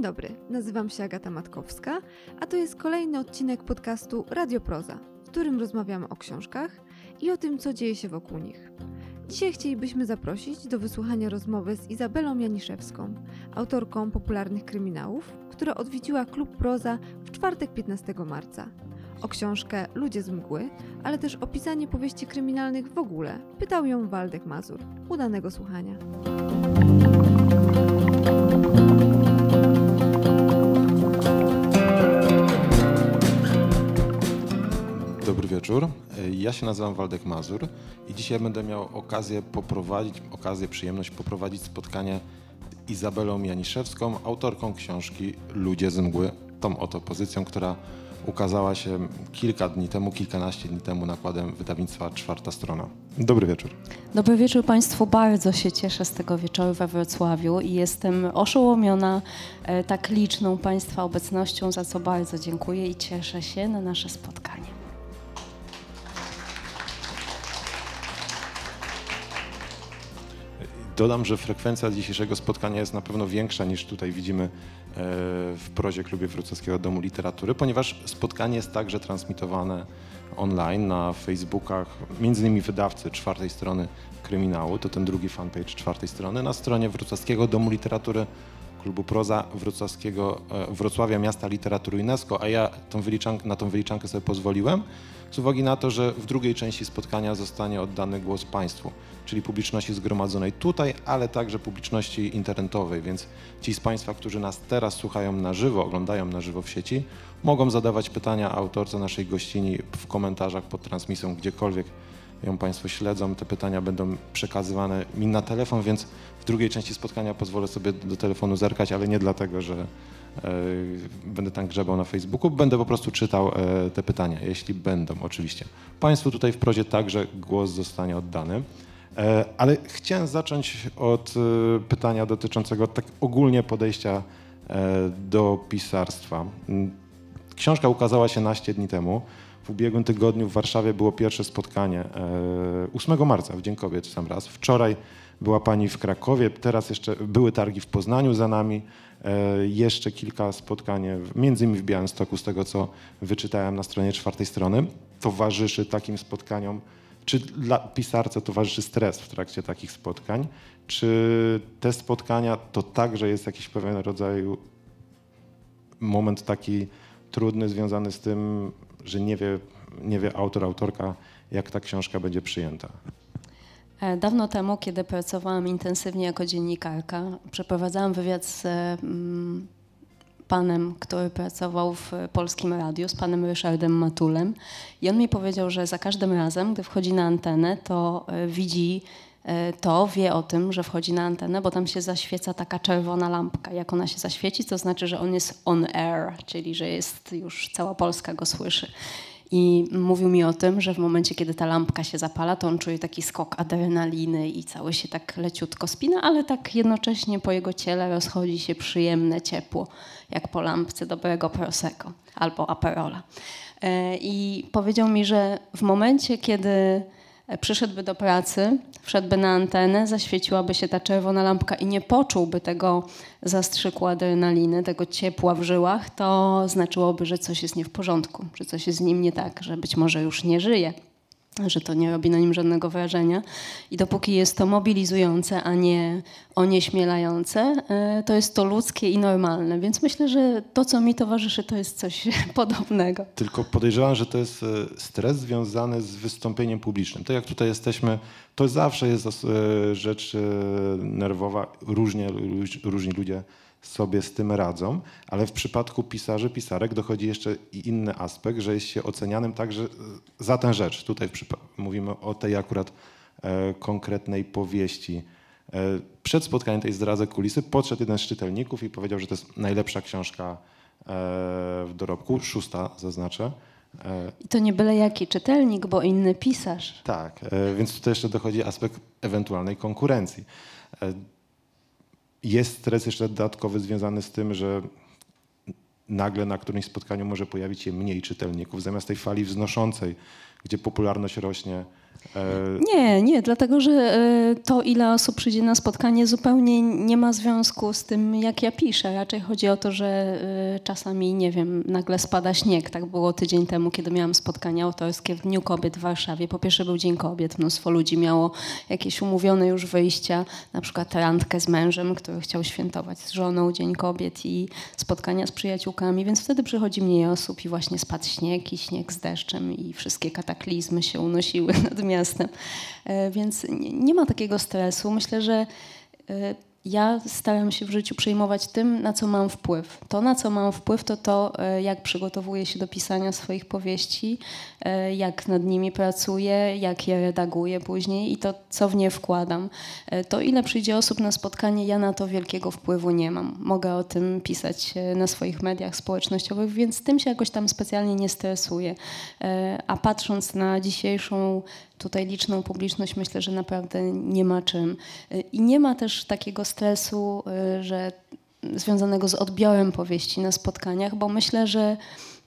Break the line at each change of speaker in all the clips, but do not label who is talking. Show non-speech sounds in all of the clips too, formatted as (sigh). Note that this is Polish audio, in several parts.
Dzień dobry, nazywam się Agata Matkowska, a to jest kolejny odcinek podcastu Radioproza, w którym rozmawiamy o książkach i o tym, co dzieje się wokół nich. Dzisiaj chcielibyśmy zaprosić do wysłuchania rozmowy z Izabelą Janiszewską, autorką popularnych kryminałów, która odwiedziła klub Proza w czwartek 15 marca. O książkę Ludzie z mgły, ale też o powieści kryminalnych w ogóle pytał ją Waldek Mazur. Udanego słuchania.
Wieczór. Ja się nazywam Waldek Mazur i dzisiaj będę miał okazję poprowadzić, okazję, przyjemność poprowadzić spotkanie z Izabelą Janiszewską, autorką książki Ludzie z mgły, tą oto pozycją, która ukazała się kilka dni temu, kilkanaście dni temu nakładem wydawnictwa Czwarta Strona. Dobry wieczór.
Dobry wieczór Państwu. Bardzo się cieszę z tego wieczoru we Wrocławiu i jestem oszołomiona e, tak liczną Państwa obecnością, za co bardzo dziękuję i cieszę się na nasze spotkanie.
Dodam, że frekwencja dzisiejszego spotkania jest na pewno większa niż tutaj widzimy e, w prozie Klubie Wrocławskiego Domu Literatury, ponieważ spotkanie jest także transmitowane online na Facebookach, między innymi wydawcy czwartej strony kryminału, to ten drugi fanpage czwartej strony, na stronie Wrocławskiego Domu Literatury Klubu Proza Wrocławskiego, e, Wrocławia Miasta Literatury UNESCO, a ja tą na tą wyliczankę sobie pozwoliłem z uwagi na to, że w drugiej części spotkania zostanie oddany głos Państwu, czyli publiczności zgromadzonej tutaj, ale także publiczności internetowej, więc ci z Państwa, którzy nas teraz słuchają na żywo, oglądają na żywo w sieci, mogą zadawać pytania autorce naszej gościni w komentarzach pod transmisją, gdziekolwiek ją Państwo śledzą. Te pytania będą przekazywane mi na telefon, więc w drugiej części spotkania pozwolę sobie do telefonu zerkać, ale nie dlatego, że e, będę tam grzebał na Facebooku, będę po prostu czytał e, te pytania, jeśli będą oczywiście. Państwu tutaj w prozie także głos zostanie oddany. E, ale chciałem zacząć od pytania dotyczącego tak ogólnie podejścia do pisarstwa. Książka ukazała się naście dni temu. W ubiegłym tygodniu w Warszawie było pierwsze spotkanie 8 marca, w Dzień Kobiet sam raz. Wczoraj była pani w Krakowie, teraz jeszcze były targi w Poznaniu za nami, e, jeszcze kilka spotkań, między innymi w Białymstoku, z tego co wyczytałem na stronie czwartej strony. Towarzyszy takim spotkaniom, czy dla pisarca towarzyszy stres w trakcie takich spotkań? Czy te spotkania to także jest jakiś pewien rodzaj moment taki trudny, związany z tym, że nie wie, nie wie autor, autorka, jak ta książka będzie przyjęta?
E, dawno temu, kiedy pracowałam intensywnie jako dziennikarka, przeprowadzałam wywiad z mm, panem, który pracował w Polskim Radiu, z panem Ryszardem Matulem. I on mi powiedział, że za każdym razem, gdy wchodzi na antenę, to e, widzi e, to, wie o tym, że wchodzi na antenę, bo tam się zaświeca taka czerwona lampka. Jak ona się zaświeci, to znaczy, że on jest on air, czyli że jest już cała Polska go słyszy. I mówił mi o tym, że w momencie, kiedy ta lampka się zapala, to on czuje taki skok adrenaliny i cały się tak leciutko spina, ale tak jednocześnie po jego ciele rozchodzi się przyjemne ciepło, jak po lampce dobrego prosecco albo aperola. E, I powiedział mi, że w momencie, kiedy przyszedłby do pracy, wszedłby na antenę, zaświeciłaby się ta czerwona lampka i nie poczułby tego zastrzyku adrenaliny, tego ciepła w żyłach, to znaczyłoby, że coś jest nie w porządku, że coś jest z nim nie tak, że być może już nie żyje że to nie robi na nim żadnego wrażenia. I dopóki jest to mobilizujące, a nie onieśmielające, e, to jest to ludzkie i normalne. Więc myślę, że to, co mi towarzyszy, to jest coś (laughs) podobnego.
Tylko podejrzewam, że to jest e, stres związany z wystąpieniem publicznym. Tak jak tutaj jesteśmy, to zawsze jest e, rzecz nerwowa. Różnie, różni ludzie sobie z tym radzą, ale w przypadku pisarzy, pisarek dochodzi jeszcze i inny aspekt, że jest się ocenianym także za tę rzecz. Tutaj mówimy o tej akurat e, konkretnej powieści. E, przed spotkaniem tej zdradzę kulisy podszedł jeden z czytelników i powiedział, że to jest najlepsza książka e, w dorobku, szósta zaznaczę.
E, I to nie byle jaki czytelnik, bo inny pisarz.
Tak, e, więc tutaj jeszcze dochodzi aspekt ewentualnej konkurencji. Jest stres jeszcze dodatkowy związany z tym, że nagle na którymś spotkaniu może pojawić się mniej czytelników. Zamiast tej fali wznoszącej, gdzie popularność rośnie,
Nie, nie, dlatego że e, to, ile osób przyjdzie na spotkanie, zupełnie nie ma związku z tym, jak ja piszę. Raczej chodzi o to, że e, czasami, nie wiem, nagle spada śnieg. Tak było tydzień temu, kiedy miałam spotkanie autorskie w Dniu Kobiet w Warszawie. Po pierwsze był Dzień Kobiet, mnóstwo ludzi miało jakieś umówione już wyjścia, na przykład randkę z mężem, który chciał świętować z żoną Dzień Kobiet i spotkania z przyjaciółkami, więc wtedy przychodzi mniej osób i właśnie spadł śnieg i śnieg z deszczem i wszystkie kataklizmy się unosiły (laughs) nad miastem. E, więc nie ma takiego stresu. Myślę, że e, ja staram się w życiu przejmować tym, na co mam wpływ. To, na co mam wpływ, to to, e, jak przygotowuję się do pisania swoich powieści, jak nad nimi pracuję, jak je redaguję później i to, co w nie wkładam. To, ile przyjdzie osób na spotkanie, ja na to wielkiego wpływu nie mam. Mogę o tym pisać na swoich mediach społecznościowych, więc tym się jakoś tam specjalnie nie stresuję. A patrząc na dzisiejszą tutaj liczną publiczność, myślę, że naprawdę nie ma czym. I nie ma też takiego stresu, y, że związanego z odbiorem powieści na spotkaniach, bo myślę, że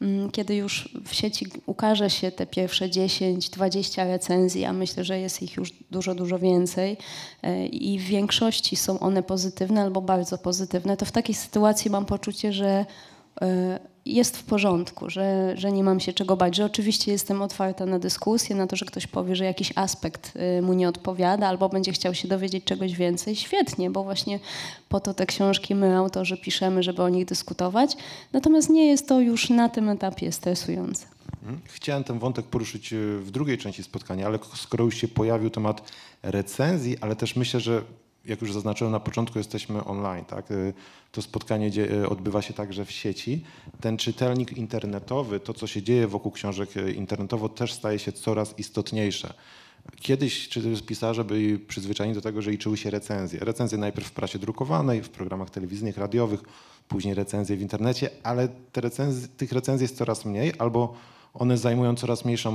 mm, kiedy już w sieci ukaże się te pierwsze 10-20 recenzji, a myślę, że jest ich już dużo, dużo więcej y, i w większości są one pozytywne albo bardzo pozytywne, to w takiej sytuacji mam poczucie, że y, jest w porządku, że, że nie mam się czego bać, że oczywiście jestem otwarta na dyskusję, na to, że ktoś powie, że jakiś aspekt y, mu nie odpowiada albo będzie chciał się dowiedzieć czegoś więcej. Świetnie, bo właśnie po to te książki my, autorzy, piszemy, żeby o nich dyskutować. Natomiast nie jest to już na tym etapie stresujące.
Mhm. Chciałem ten wątek poruszyć y, w drugiej części spotkania, ale skoro już się pojawił temat recenzji, ale też myślę, że jak już zaznaczyłem na początku, jesteśmy online. Tak? Y, to spotkanie y, odbywa się także w sieci. Ten czytelnik internetowy, to co się dzieje wokół książek y, internetowo też staje się coraz istotniejsze. Kiedyś pisarze byli przyzwyczajeni do tego, że liczyły się recenzje. Recenzje najpierw w prasie drukowanej, w programach telewizyjnych, radiowych, później recenzje w internecie, ale te recenzje, tych recenzji jest coraz mniej albo one zajmują coraz mniejszą,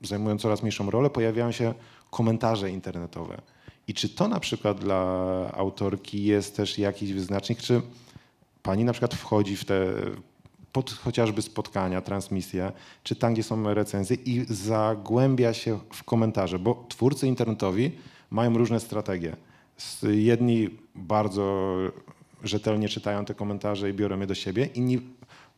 zajmują coraz mniejszą rolę, pojawiają się komentarze internetowe. I czy to na przykład dla autorki jest też jakiś wyznacznik, czy pani na przykład wchodzi w te pod chociażby spotkania, transmisje, czy tam, gdzie są recenzje i zagłębia się w komentarze, bo twórcy internetowi mają różne strategie. Jedni bardzo rzetelnie czytają te komentarze i biorą je do siebie, inni,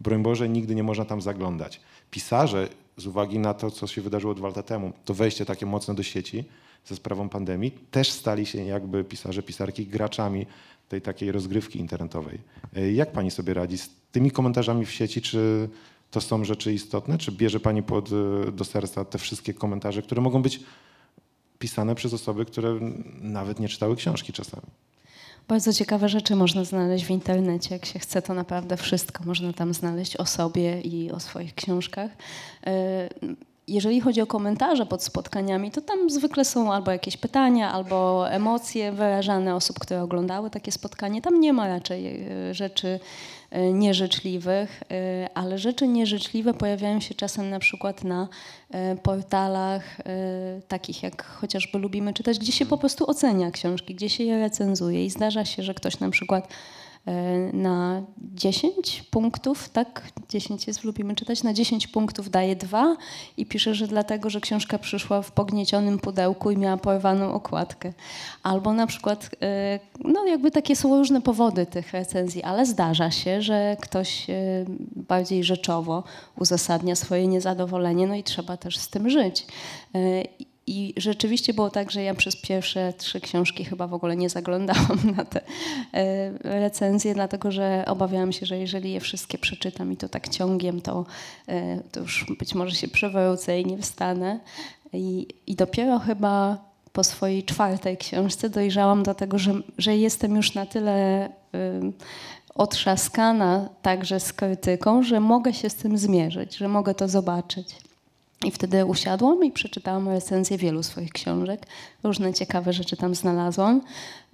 broń Boże, nigdy nie można tam zaglądać. Pisarze z uwagi na to, co się wydarzyło dwa lata temu, to wejście takie mocne do sieci ze sprawą pandemii, też stali się jakby pisarze, pisarki graczami tej takiej rozgrywki internetowej. E, jak pani sobie radzi z tymi komentarzami w sieci? Czy to są rzeczy istotne? Czy bierze pani pod, e, do serca te wszystkie komentarze, które mogą być pisane przez osoby, które nawet nie czytały książki czasami?
Bardzo ciekawe rzeczy można znaleźć w internecie. Jak się chce, to naprawdę wszystko można tam znaleźć o sobie i o swoich książkach. E, jeżeli chodzi o komentarze pod spotkaniami, to tam zwykle są albo jakieś pytania, albo emocje wyrażane osób, które oglądały takie spotkanie. Tam nie ma raczej e, rzeczy nieżyczliwych, e, ale rzeczy nieżyczliwe pojawiają się czasem na przykład na portalach takich jak chociażby lubimy czytać, gdzie się po prostu ocenia książki, gdzie się je recenzuje i zdarza się, że ktoś na przykład E, na 10 punktów, tak? 10 jest, lubimy czytać, na 10 punktów daje 2 i pisze, że dlatego, że książka przyszła w pogniecionym pudełku i miała porwaną okładkę. Albo na przykład, e, no jakby takie są różne powody tych recenzji, ale zdarza się, że ktoś e, bardziej rzeczowo uzasadnia swoje niezadowolenie, no i trzeba też z tym żyć. I rzeczywiście było tak, że ja przez pierwsze trzy książki chyba w ogóle nie zaglądałam (laughs) na te e, recenzje, dlatego że obawiałam się, że jeżeli je wszystkie przeczytam i to tak ciągiem, to, e, to już być może się przewrócę i nie wstanę. I, I dopiero chyba po swojej czwartej książce dojrzałam do tego, że, że jestem już na tyle otrzaskana także z krytyką, że mogę się z tym zmierzyć, że mogę to zobaczyć. I wtedy usiadłam i przeczytałam recenzję wielu swoich książek. Różne ciekawe rzeczy tam znalazłam.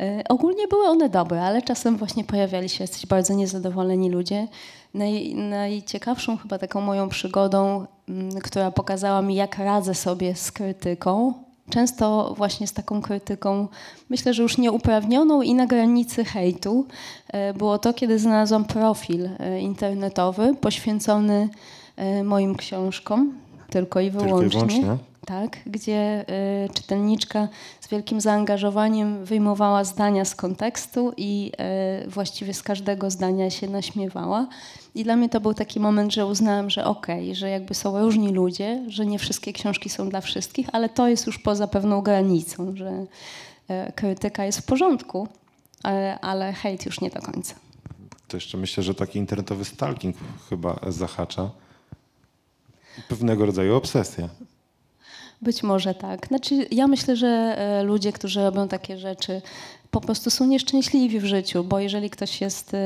E, ogólnie były one dobre, ale czasem właśnie pojawiali się jacyś bardzo niezadowoleni ludzie. Naj, najciekawszą chyba taką moją przygodą, mm, która pokazała mi, jak radzę sobie z krytyką, często właśnie z taką krytyką, myślę, że już nieuprawnioną i na granicy hejtu, e, było to, kiedy znalazłam profil e, internetowy poświęcony moim książkom tylko i
Tylko i
wyłącznie.
wyłącznie?
Tak, gdzie y, czytelniczka z wielkim zaangażowaniem wyjmowała zdania z kontekstu i y, właściwie z każdego zdania się naśmiewała. I dla mnie to był taki moment, że uznałam, że okej, że jakby są różni ludzie, że nie wszystkie książki są dla wszystkich, ale to jest już poza pewną granicą, że y, krytyka jest w porządku, ale, ale hejt już nie do końca.
To jeszcze myślę, że taki internetowy stalking chyba zahacza. Pewnego rodzaju obsesja.
Być może tak. Znaczy, ja myślę, że e, ludzie, którzy robią takie rzeczy, po prostu są nieszczęśliwi w życiu, bo jeżeli ktoś jest e,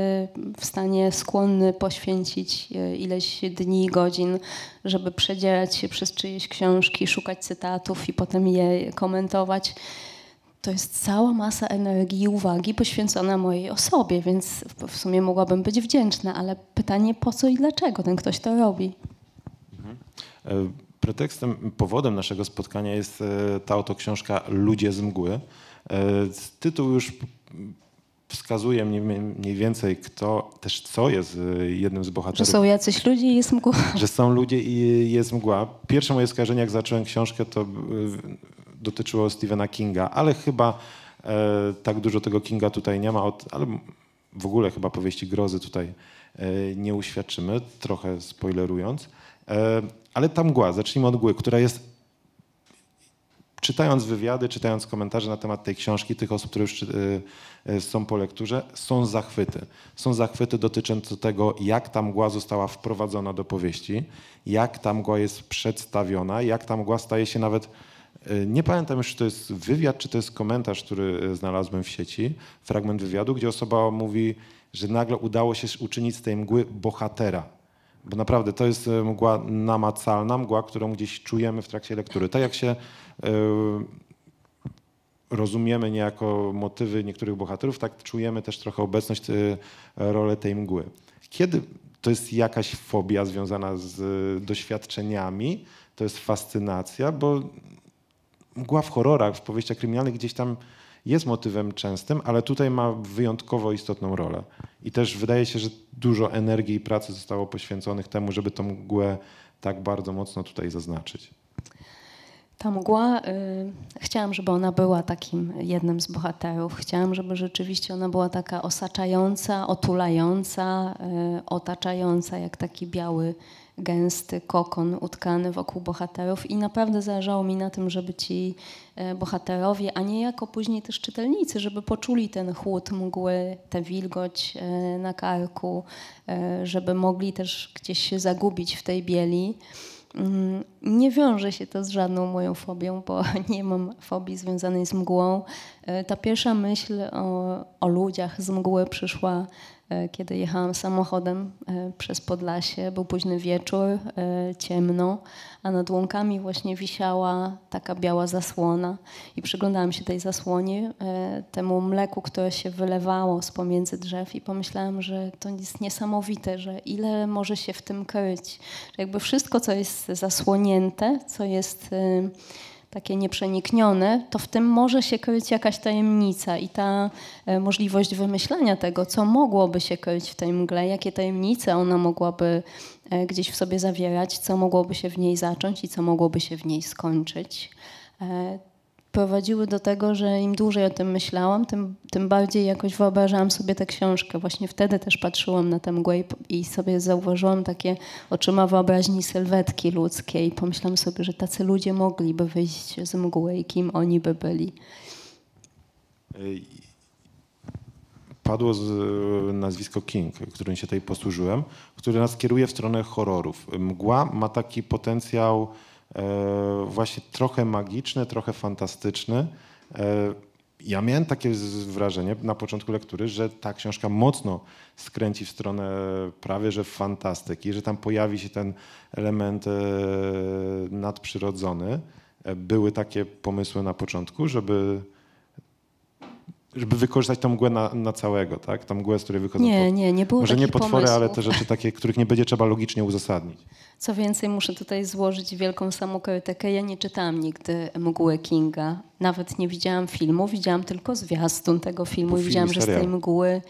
w stanie skłonny poświęcić e, ileś dni, godzin, żeby przedzierać się przez czyjeś książki, szukać cytatów i potem je komentować, to jest cała masa energii i uwagi poświęcona mojej osobie, więc w- w sumie mogłabym być wdzięczna, ale pytanie po co i dlaczego ten ktoś to robi?
E, Pretekstem, powodem naszego spotkania jest e, ta oto książka Ludzie z mgły. E, Tytuł już wskazuje mniej, mniej więcej kto, też co jest jednym z
Że
bohaterów.
są jacyś ludzie i jest mgła. (laughs)
że są ludzie i jest mgła. Pierwsze moje skojarzenie, jak zacząłem książkę, to dotyczyło Stephena Kinga, ale chyba tak dużo tego Kinga tutaj nie ma, ale w ogóle chyba powieści grozy tutaj nie uświadczymy, trochę spoilerując. Ale ta mgła, zacznijmy od mgły, która jest czytając wywiady, czytając komentarze na temat tej książki, tych osób, które już y, y, są po lekturze, są zachwyty. Są zachwyty dotyczące tego, jak ta mgła została wprowadzona do powieści, jak ta mgła jest przedstawiona, jak ta mgła staje się nawet, y, nie pamiętam już, czy to jest wywiad, czy to jest komentarz, który znalazłem w sieci, fragment wywiadu, gdzie osoba mówi, że nagle udało się uczynić z tej mgły bohatera. Bo naprawdę to jest e, mgła namacalna, mgła, którą gdzieś czujemy w trakcie lektury. Tak jak się e, rozumiemy niejako motywy niektórych bohaterów, tak czujemy też trochę obecność, e, rolę tej mgły. Kiedy to jest jakaś fobia związana z doświadczeniami, to jest fascynacja, bo mgła w horrorach, w powieściach kryminalnych gdzieś tam jest motywem częstym, ale tutaj ma wyjątkowo istotną rolę. I też wydaje się, że dużo energii i pracy zostało poświęconych temu, żeby tą mgłę tak bardzo mocno tutaj zaznaczyć.
Ta mgła, y, chciałam, żeby ona była takim jednym z bohaterów. Chciałam, żeby rzeczywiście ona była taka osaczająca, otulająca, y, otaczająca, jak taki biały, gęsty kokon utkany wokół bohaterów. I naprawdę zależało mi na tym, żeby ci y, bohaterowie, a niejako później też czytelnicy, żeby poczuli ten chłód mgły, tę wilgoć y, na karku, y, żeby mogli też gdzieś się zagubić w tej bieli. Mm, Nie wiąże się to z żadną moją fobią, bo (laughs) nie mam fobii związanej z mgłą. E, Ta pierwsza myśl o, o ludziach z mgły przyszła, e, kiedy jechałam samochodem e, przez Podlasie. Był późny wieczór, e, ciemno, a nad łąkami właśnie wisiała taka biała zasłona. I przyglądałam się tej zasłonie, e, temu mleku, które się wylewało z pomiędzy drzew i pomyślałam, że to jest niesamowite, że ile może się w tym kryć. Że jakby wszystko, co jest zasłonięte, co jest takie nieprzeniknione, to w tym może się kryć jakaś tajemnica i ta e, możliwość wymyślania tego, co mogłoby się kryć w tej mgle, jakie tajemnice ona mogłaby e, gdzieś w sobie zawierać, co mogłoby się w niej zacząć i co mogłoby się w niej skończyć. E, prowadziły do tego, że im dłużej o tym myślałam, tym, tym bardziej jakoś wyobrażałam sobie tę książkę. Właśnie wtedy też patrzyłam na tę mgłę i, i sobie zauważyłam takie oczyma wyobraźni sylwetki ludzkiej. Pomyślałam sobie, że tacy ludzie mogliby wyjść z mgły i kim oni by byli.
Padło z, nazwisko King, którym się tutaj posłużyłem, który nas kieruje w stronę horrorów. Mgła ma taki potencjał e, właśnie trochę magiczny, trochę fantastyczny. E, ja miałem takie wrażenie na początku lektury, że ta książka mocno skręci w stronę prawie że fantastyki, że tam pojawi się ten element e, nadprzyrodzony. E, Były takie pomysły na początku, żeby żeby wykorzystać tą mgłę na, na całego, tak? Tą mgłę, z której wychodzą
Nie, nie, nie było
Może nie potwory, ale te
pomysłów.
rzeczy takie, których nie będzie trzeba logicznie uzasadnić.
Co więcej, muszę tutaj złożyć wielką samokrytykę. Ja nie czytałam nigdy Mgły Kinga. Nawet nie widziałam filmu, widziałam tylko zwiastun tego filmu i
film
widziałam,
i
że z tej
serial.
mgły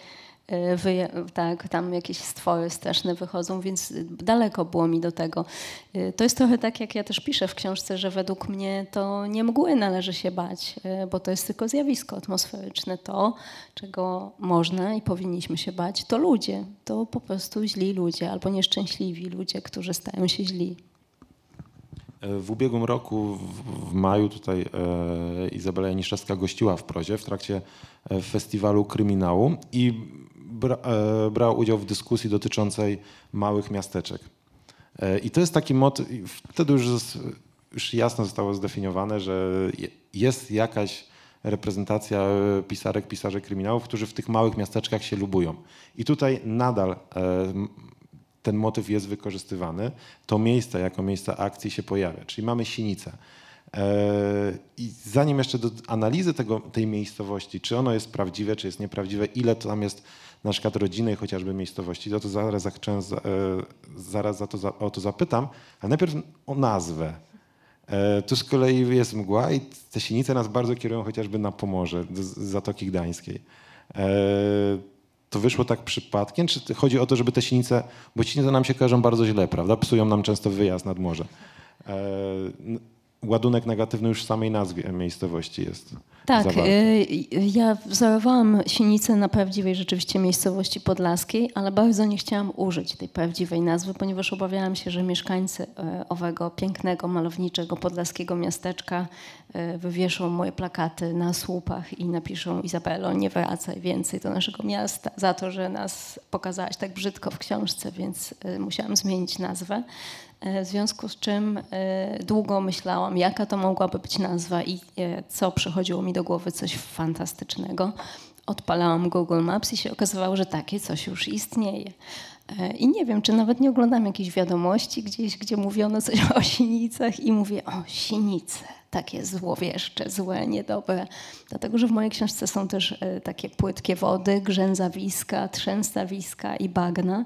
wyje- tak, tam jakieś stwory straszne wychodzą, więc daleko było mi do tego. E, To jest trochę tak, jak ja też piszę w książce, że według mnie to nie mgły należy się bać, e, bo to jest tylko zjawisko atmosferyczne. To, czego można i powinniśmy się bać, to ludzie. To po prostu źli ludzie albo nieszczęśliwi ludzie, którzy stają się źli.
E, W ubiegłym roku, w, maju, tutaj e, Izabela Janiszewska gościła w Prozie w trakcie e, festiwalu kryminału i bra, e, brała udział w dyskusji dotyczącej małych miasteczek. E, I to jest taki motyw, wtedy już, już jasno zostało zdefiniowane, że je- jest jakaś reprezentacja pisarek, pisarzy kryminałów, którzy w tych małych miasteczkach się lubują. I tutaj nadal e, ten motyw jest wykorzystywany, to miejsce jako miejsce akcji się pojawia. Czyli mamy Sinicę. I zanim jeszcze do analizy tego, tej miejscowości, czy ono jest prawdziwe, czy jest nieprawdziwe, ile tam jest na przykład rodziny chociażby miejscowości, to, zaraz, zacząłem, za- e, zaraz za to, o to zapytam, ale najpierw o nazwę. E, Tu z kolei jest mgła i te sinice nas bardzo kierują chociażby na Pomorze, z Zatoki Gdańskiej. E, To wyszło tak przypadkiem, czy chodzi o to, żeby te sinice, bo sinice nam się kojarzą bardzo źle, prawda? Psują nam często wyjazd nad morze. E, Ładunek negatywny już w samej nazwie miejscowości jest
Tak,
zawarty.
y, ja wzorowałam Sinicę na prawdziwej rzeczywiście miejscowości podlaskiej, ale bardzo nie chciałam użyć tej prawdziwej nazwy, ponieważ obawiałam się, że mieszkańcy y, owego pięknego, malowniczego podlaskiego miasteczka wywieszą moje plakaty na słupach i napiszą Izabelo, nie wracaj więcej do naszego miasta za to, że nas pokazałaś tak brzydko w książce, więc musiałam zmienić nazwę. E, W związku z czym e, długo myślałam, jaka to mogłaby być nazwa i e, co przychodziło mi do głowy, coś fantastycznego. Odpalałam Google Maps i się okazywało, że takie coś już istnieje. I nie wiem, czy nawet nie oglądam jakichś wiadomości gdzieś, gdzie mówiono coś (laughs) o sinicach i mówię, o sinice, takie złowieszcze, złe, niedobre. Dlatego, że w mojej książce są też takie płytkie wody, grzęzawiska, trzęsawiska i bagna.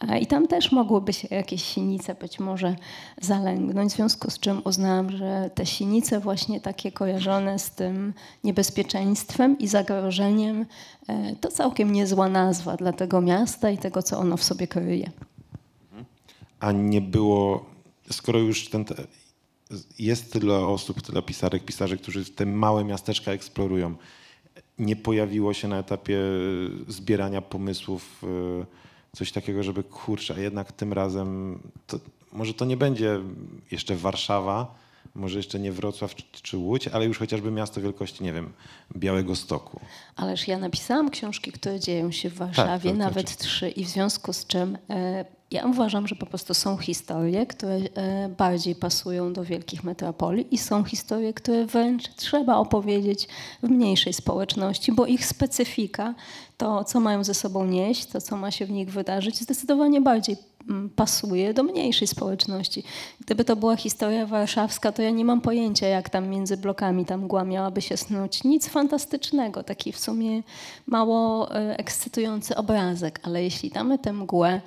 E, I tam też mogłyby się jakieś sinice być może zalęgnąć, w związku z czym uznałam, że te sinice właśnie takie kojarzone z tym niebezpieczeństwem i zagrożeniem e, to całkiem niezła nazwa dla tego miasta i tego, co ono w sobie kryje.
A nie było, skoro już ten, te, jest tyle osób, tyle pisarek, pisarzy, którzy te małe miasteczka eksplorują, nie pojawiło się na etapie zbierania pomysłów e, coś takiego, żeby kurczę, a jednak tym razem, to, może to nie będzie jeszcze Warszawa, może jeszcze nie Wrocław czy, Łódź, ale już chociażby miasto wielkości, nie wiem, Białego Stoku.
Ależ ja napisałam książki, które dzieją się w Warszawie,
to
nawet
znaczy-
trzy, i w związku z czym e, ja uważam, że po prostu są historie, które e, bardziej pasują do wielkich metropolii i są historie, które wręcz trzeba opowiedzieć w mniejszej społeczności, bo ich specyfika, to co mają ze sobą nieść, to co ma się w nich wydarzyć, zdecydowanie bardziej mm, pasuje do mniejszej społeczności. Gdyby to była historia warszawska, to ja nie mam pojęcia, jak tam między blokami ta mgła miałaby się snuć. Nic fantastycznego, taki w sumie mało e, ekscytujący obrazek, ale jeśli damy tę mgłę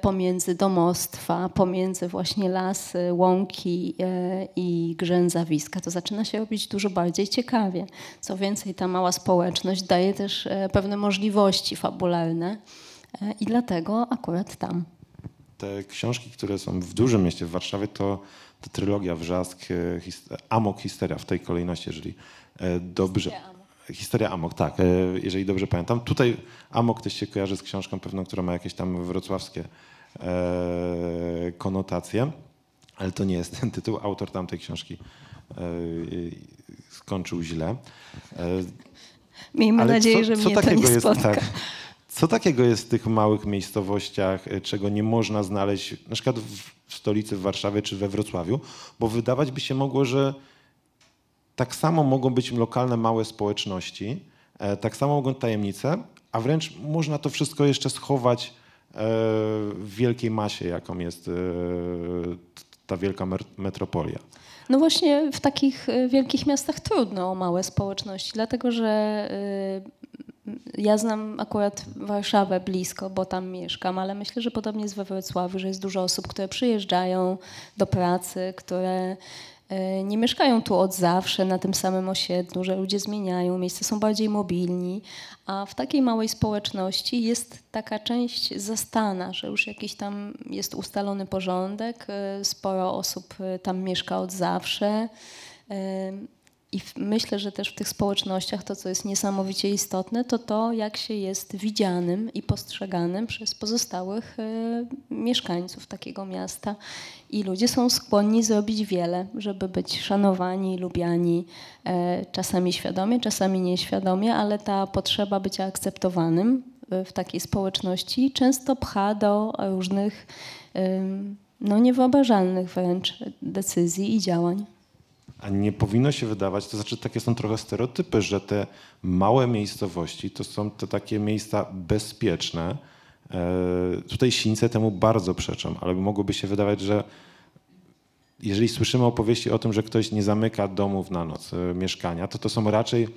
pomiędzy domostwa, pomiędzy właśnie lasy, łąki e, i grzęzawiska, to zaczyna się robić dużo bardziej ciekawie. Co więcej, ta mała społeczność daje też e, pewne możliwości fabularne e, i dlatego akurat tam.
Te książki, które są w dużym mieście, w Warszawie, to, to trylogia Wrzask, e, his, Amok, Histeria w tej kolejności, jeżeli e, dobrze... Historia Amok, tak, e, jeżeli dobrze pamiętam. Tutaj Amok też się kojarzy z książką pewną, która ma jakieś tam wrocławskie e, konotacje, ale to nie jest ten tytuł. Autor tamtej książki e, skończył źle.
Miejmy
ale
nadzieję,
co,
że
co
mnie to
takiego
nie
jest,
spotka.
tak, Co takiego jest w tych małych miejscowościach, czego nie można znaleźć na przykład w, w stolicy w Warszawie czy we Wrocławiu? Bo wydawać by się mogło, że tak samo mogą być lokalne małe społeczności, e, tak samo mogą tajemnice, a wręcz można to wszystko jeszcze schować e, w wielkiej masie, jaką jest e, ta wielka metropolia.
No właśnie w takich wielkich miastach trudno o małe społeczności, dlatego że ja znam akurat Warszawę blisko, bo tam mieszkam, ale myślę, że podobnie jest we Wrocławiu, że jest dużo osób, które przyjeżdżają do pracy, które nie mieszkają tu od zawsze na tym samym osiedlu, że ludzie zmieniają, miejsca są bardziej mobilni, a w takiej małej społeczności jest taka część zastana, że już jakiś tam jest ustalony porządek, e, sporo osób e, tam mieszka od zawsze. I myślę, że też w tych społecznościach to, co jest niesamowicie istotne, to to, jak się jest widzianym i postrzeganym przez pozostałych y, mieszkańców takiego miasta. I ludzie są skłonni zrobić wiele, żeby być szanowani, lubiani, y, czasami świadomie, czasami nieświadomie, ale ta potrzeba bycia akceptowanym y, w takiej społeczności często pcha do różnych no, niewyobrażalnych wręcz decyzji i działań.
A nie powinno się wydawać, to znaczy takie są trochę stereotypy, że te małe miejscowości to są te takie miejsca bezpieczne. E, tutaj Sińce temu bardzo przeczą, ale mogłoby się wydawać, że jeżeli słyszymy opowieści o tym, że ktoś nie zamyka domów na noc, e, mieszkania, to to są raczej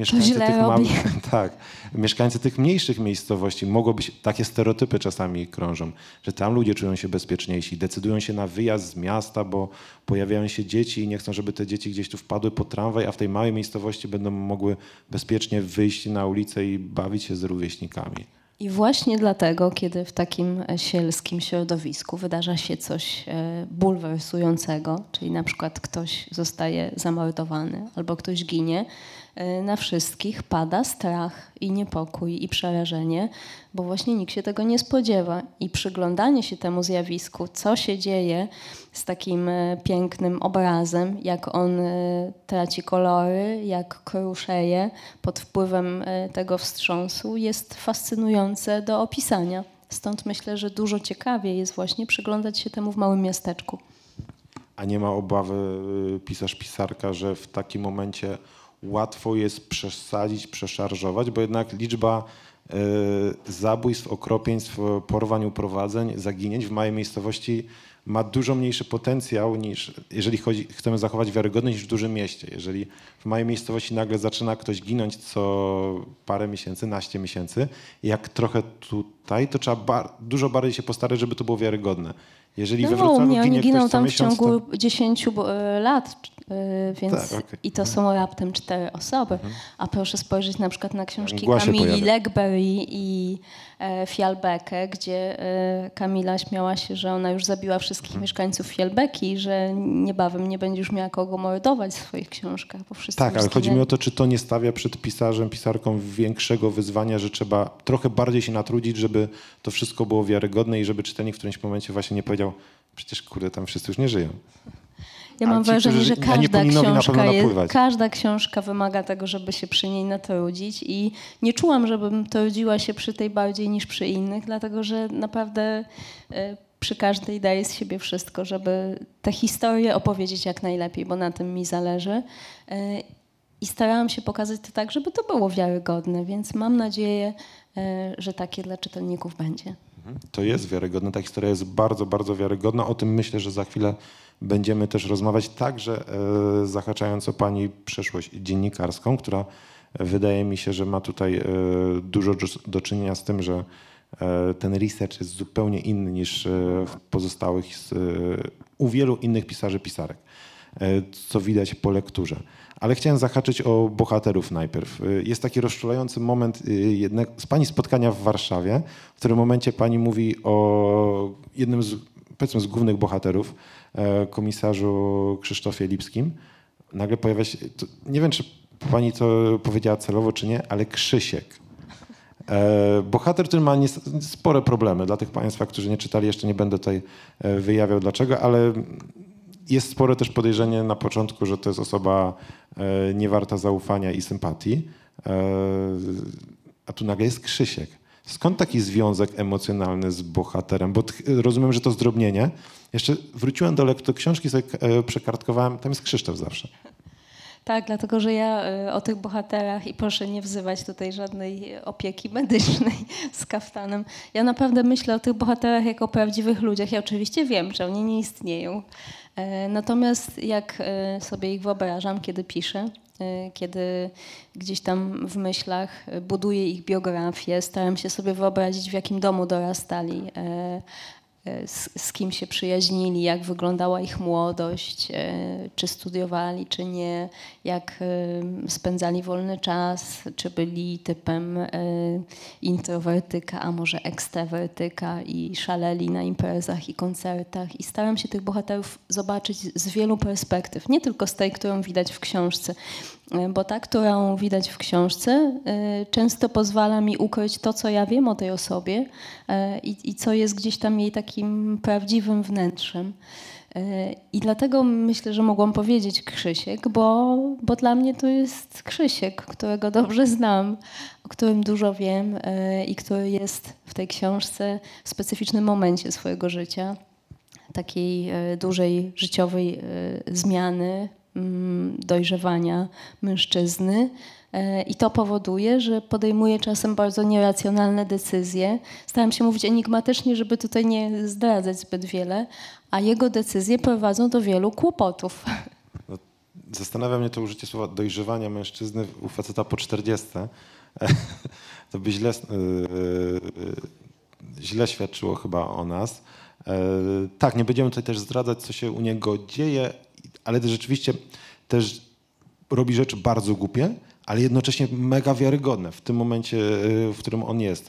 mieszkańcy tych małych, (laughs) tak, mieszkańcy tych mniejszych miejscowości. Mogą być takie stereotypy czasami krążą, że tam ludzie czują się bezpieczniejsi, decydują się na wyjazd z miasta, bo pojawiają się dzieci i nie chcą, żeby te dzieci gdzieś tu wpadły po tramwaj, a w tej małej miejscowości będą mogły bezpiecznie wyjść na ulicę i bawić się z rówieśnikami.
I właśnie dlatego, kiedy w takim e, sielskim środowisku wydarza się coś e, bulwersującego, czyli na przykład ktoś zostaje zamordowany albo ktoś ginie, na wszystkich pada strach i niepokój i przerażenie, bo właśnie nikt się tego nie spodziewa. I przyglądanie się temu zjawisku, co się dzieje z takim e, pięknym obrazem, jak on e, traci kolory, jak kruszeje pod wpływem tego wstrząsu, jest fascynujące do opisania. Stąd myślę, że dużo ciekawiej jest właśnie przyglądać się temu w małym miasteczku.
A nie ma obawy pisarz, pisarka, że w takim momencie łatwo jest przesadzić, przeszarżować, bo jednak liczba y, zabójstw, okropieństw, porwań, uprowadzeń, zaginięć w małej miejscowości ma dużo mniejszy potencjał niż, jeżeli chodzi, chcemy zachować wiarygodność niż w dużym mieście. Jeżeli w małej miejscowości nagle zaczyna ktoś ginąć co parę miesięcy, naście miesięcy, jak trochę tutaj, to trzeba bar dużo bardziej się postarać, żeby to było wiarygodne.
Jeżeli no, we Wrocławiu nie, oni giną tam w ciągu to... 10 e, lat, e, więc tak, okay. i to są raptem cztery osoby. Mhm. A proszę spojrzeć na przykład na książki Kamili Legberry i e, Fialbekę, gdzie Kamila śmiała się, że ona już zabiła wszystkich mhm. mieszkańców Fialbeki, że niebawem nie będzie już miała kogo mordować w swoich książkach. Bo wszyscy
tak, ale chodzi mi o to, czy to nie stawia przed pisarzem, pisarką większego wyzwania, że trzeba trochę bardziej się natrudzić, żeby to wszystko było wiarygodne i żeby czytelnik w którymś momencie właśnie nie powiedział, przecież kurde, tam wszyscy już nie żyją.
Ja mam ci, wrażenie, że każda książka, jest, każda książka wymaga tego, żeby się przy niej natrudzić i nie czułam, żebym trudziła się przy tej bardziej niż przy innych, dlatego że naprawdę e, przy każdej daję z siebie wszystko, żeby tę historię opowiedzieć jak najlepiej, bo na tym mi zależy. E, I starałam się pokazać to tak, żeby to było wiarygodne, więc mam nadzieję, że takie dla czytelników będzie.
To jest wiarygodne, ta historia jest bardzo, bardzo wiarygodna. O tym myślę, że za chwilę będziemy też rozmawiać, także e, zahaczając o Pani przeszłość dziennikarską, która wydaje mi się, że ma tutaj e, dużo do czynienia z tym, że e, ten research jest zupełnie inny niż w pozostałych, u wielu innych pisarzy, pisarek, co widać po lekturze. Ale chciałem zahaczyć o bohaterów najpierw. Y, jest taki rozczulający moment y, z Pani spotkania w Warszawie, w którym momencie Pani mówi o jednym z, powiedzmy, z głównych bohaterów, e, komisarzu Krzysztofie Lipskim. Nagle pojawia się, nie wiem, czy Pani to powiedziała celowo, czy nie, ale Krzysiek. E, bohater, który ma spore problemy. Dla tych Państwa, którzy nie czytali, jeszcze nie będę tutaj e, wyjawiał dlaczego, ale jest spore też podejrzenie na początku, że to jest osoba e, niewarta zaufania i sympatii. E, a tu nagle jest Krzysiek. Skąd taki związek emocjonalny z bohaterem? Bo rozumiem, że to zdrobnienie. Jeszcze wróciłem do lektu książki, sobie e, przekartkowałem, tam jest Krzysztof zawsze.
Tak, dlatego że ja o tych bohaterach i proszę nie wzywać tutaj żadnej opieki medycznej (laughs) z kaftanem. Ja naprawdę myślę o tych bohaterach jako o prawdziwych ludziach. Ja oczywiście wiem, że oni nie istnieją. E, natomiast jak e, sobie ich wyobrażam, kiedy piszę, e, kiedy gdzieś tam w myślach buduję ich biografię, staram się sobie wyobrazić, w jakim domu dorastali, z, z kim się przyjaźnili, jak wyglądała ich młodość, e, czy studiowali, czy nie, jak e, spędzali wolny czas, czy byli typem introwertyka, a może ekstrawertyka i szaleli na imprezach i koncertach. I staram się tych bohaterów zobaczyć z wielu perspektyw, nie tylko z tej, którą widać w książce, bo ta, którą widać w książce, często pozwala mi ukryć to, co ja wiem o tej osobie i, i co jest gdzieś tam jej takim prawdziwym wnętrzem. I dlatego myślę, że mogłam powiedzieć Krzysiek, bo, bo dla mnie to jest Krzysiek, którego dobrze znam, o którym dużo wiem i który jest w tej książce w specyficznym momencie swojego życia, takiej dużej życiowej zmiany, dojrzewania mężczyzny. I to powoduje, że podejmuję czasem bardzo nieracjonalne decyzje. Staram się mówić enigmatycznie, żeby tutaj nie zdradzać zbyt wiele, a jego decyzje prowadzą do wielu kłopotów.
No, zastanawia mnie to użycie słowa dojrzewania mężczyzny u faceta po 40. (laughs) To by źle, źle świadczyło chyba o nas. Tak, nie będziemy tutaj też zdradzać, co się u niego dzieje, ale rzeczywiście też robi rzeczy bardzo głupie, ale jednocześnie mega wiarygodne w tym momencie, w którym on jest,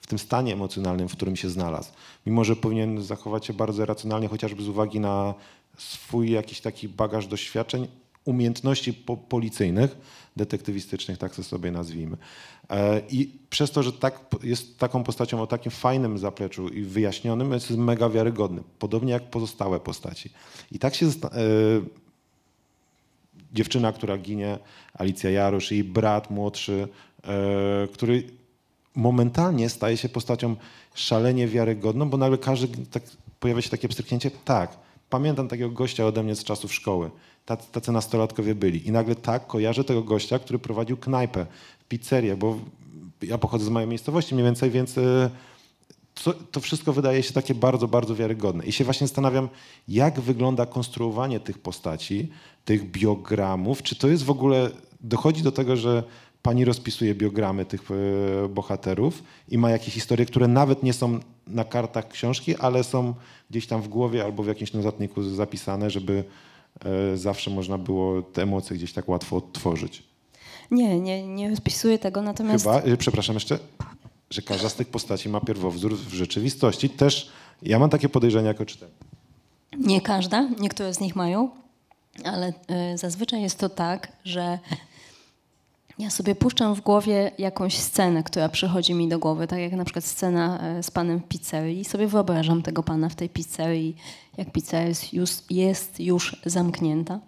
w tym stanie emocjonalnym, w którym się znalazł. Mimo, że powinien zachować się bardzo racjonalnie, chociażby z uwagi na swój jakiś taki bagaż doświadczeń, umiejętności po policyjnych, detektywistycznych, tak to sobie nazwijmy. I przez to, że tak, jest taką postacią o takim fajnym zapleczu i wyjaśnionym, jest mega wiarygodny. Podobnie jak pozostałe postaci. I tak się dziewczyna, która ginie, Alicja Jarosz, jej brat młodszy, e, który momentalnie staje się postacią szalenie wiarygodną, bo nagle każdy, tak, pojawia się takie pstryknięcie, tak, pamiętam takiego gościa ode mnie z czasów szkoły, tacy, nastolatkowie byli i nagle tak, kojarzę tego gościa, który prowadził knajpę, pizzerię, bo ja pochodzę z mojej miejscowości mniej więcej, więc e, to, wszystko wydaje się takie bardzo, bardzo wiarygodne. I się właśnie zastanawiam, jak wygląda konstruowanie tych postaci, tych biogramów. Czy to jest w ogóle, dochodzi do tego, że pani rozpisuje biogramy tych e, bohaterów i ma jakieś historie, które nawet nie są na kartach książki, ale są gdzieś tam w głowie albo w jakimś notatniku zapisane, żeby zawsze można było te emocje gdzieś tak łatwo odtworzyć.
Nie, nie, nie rozpisuję tego, natomiast...
Chyba, e, przepraszam jeszcze, że każda z tych postaci ma pierwowzór w rzeczywistości. Też ja mam takie podejrzenia jako czytelnik.
Nie każda, niektóre z nich mają, ale y, zazwyczaj jest to tak, że ja sobie puszczam w głowie jakąś scenę, która przychodzi mi do głowy, tak jak na przykład scena y, z panem w pizzerii. I sobie wyobrażam tego pana w tej pizzerii, jak pizzeria jest już, jest już zamknięta.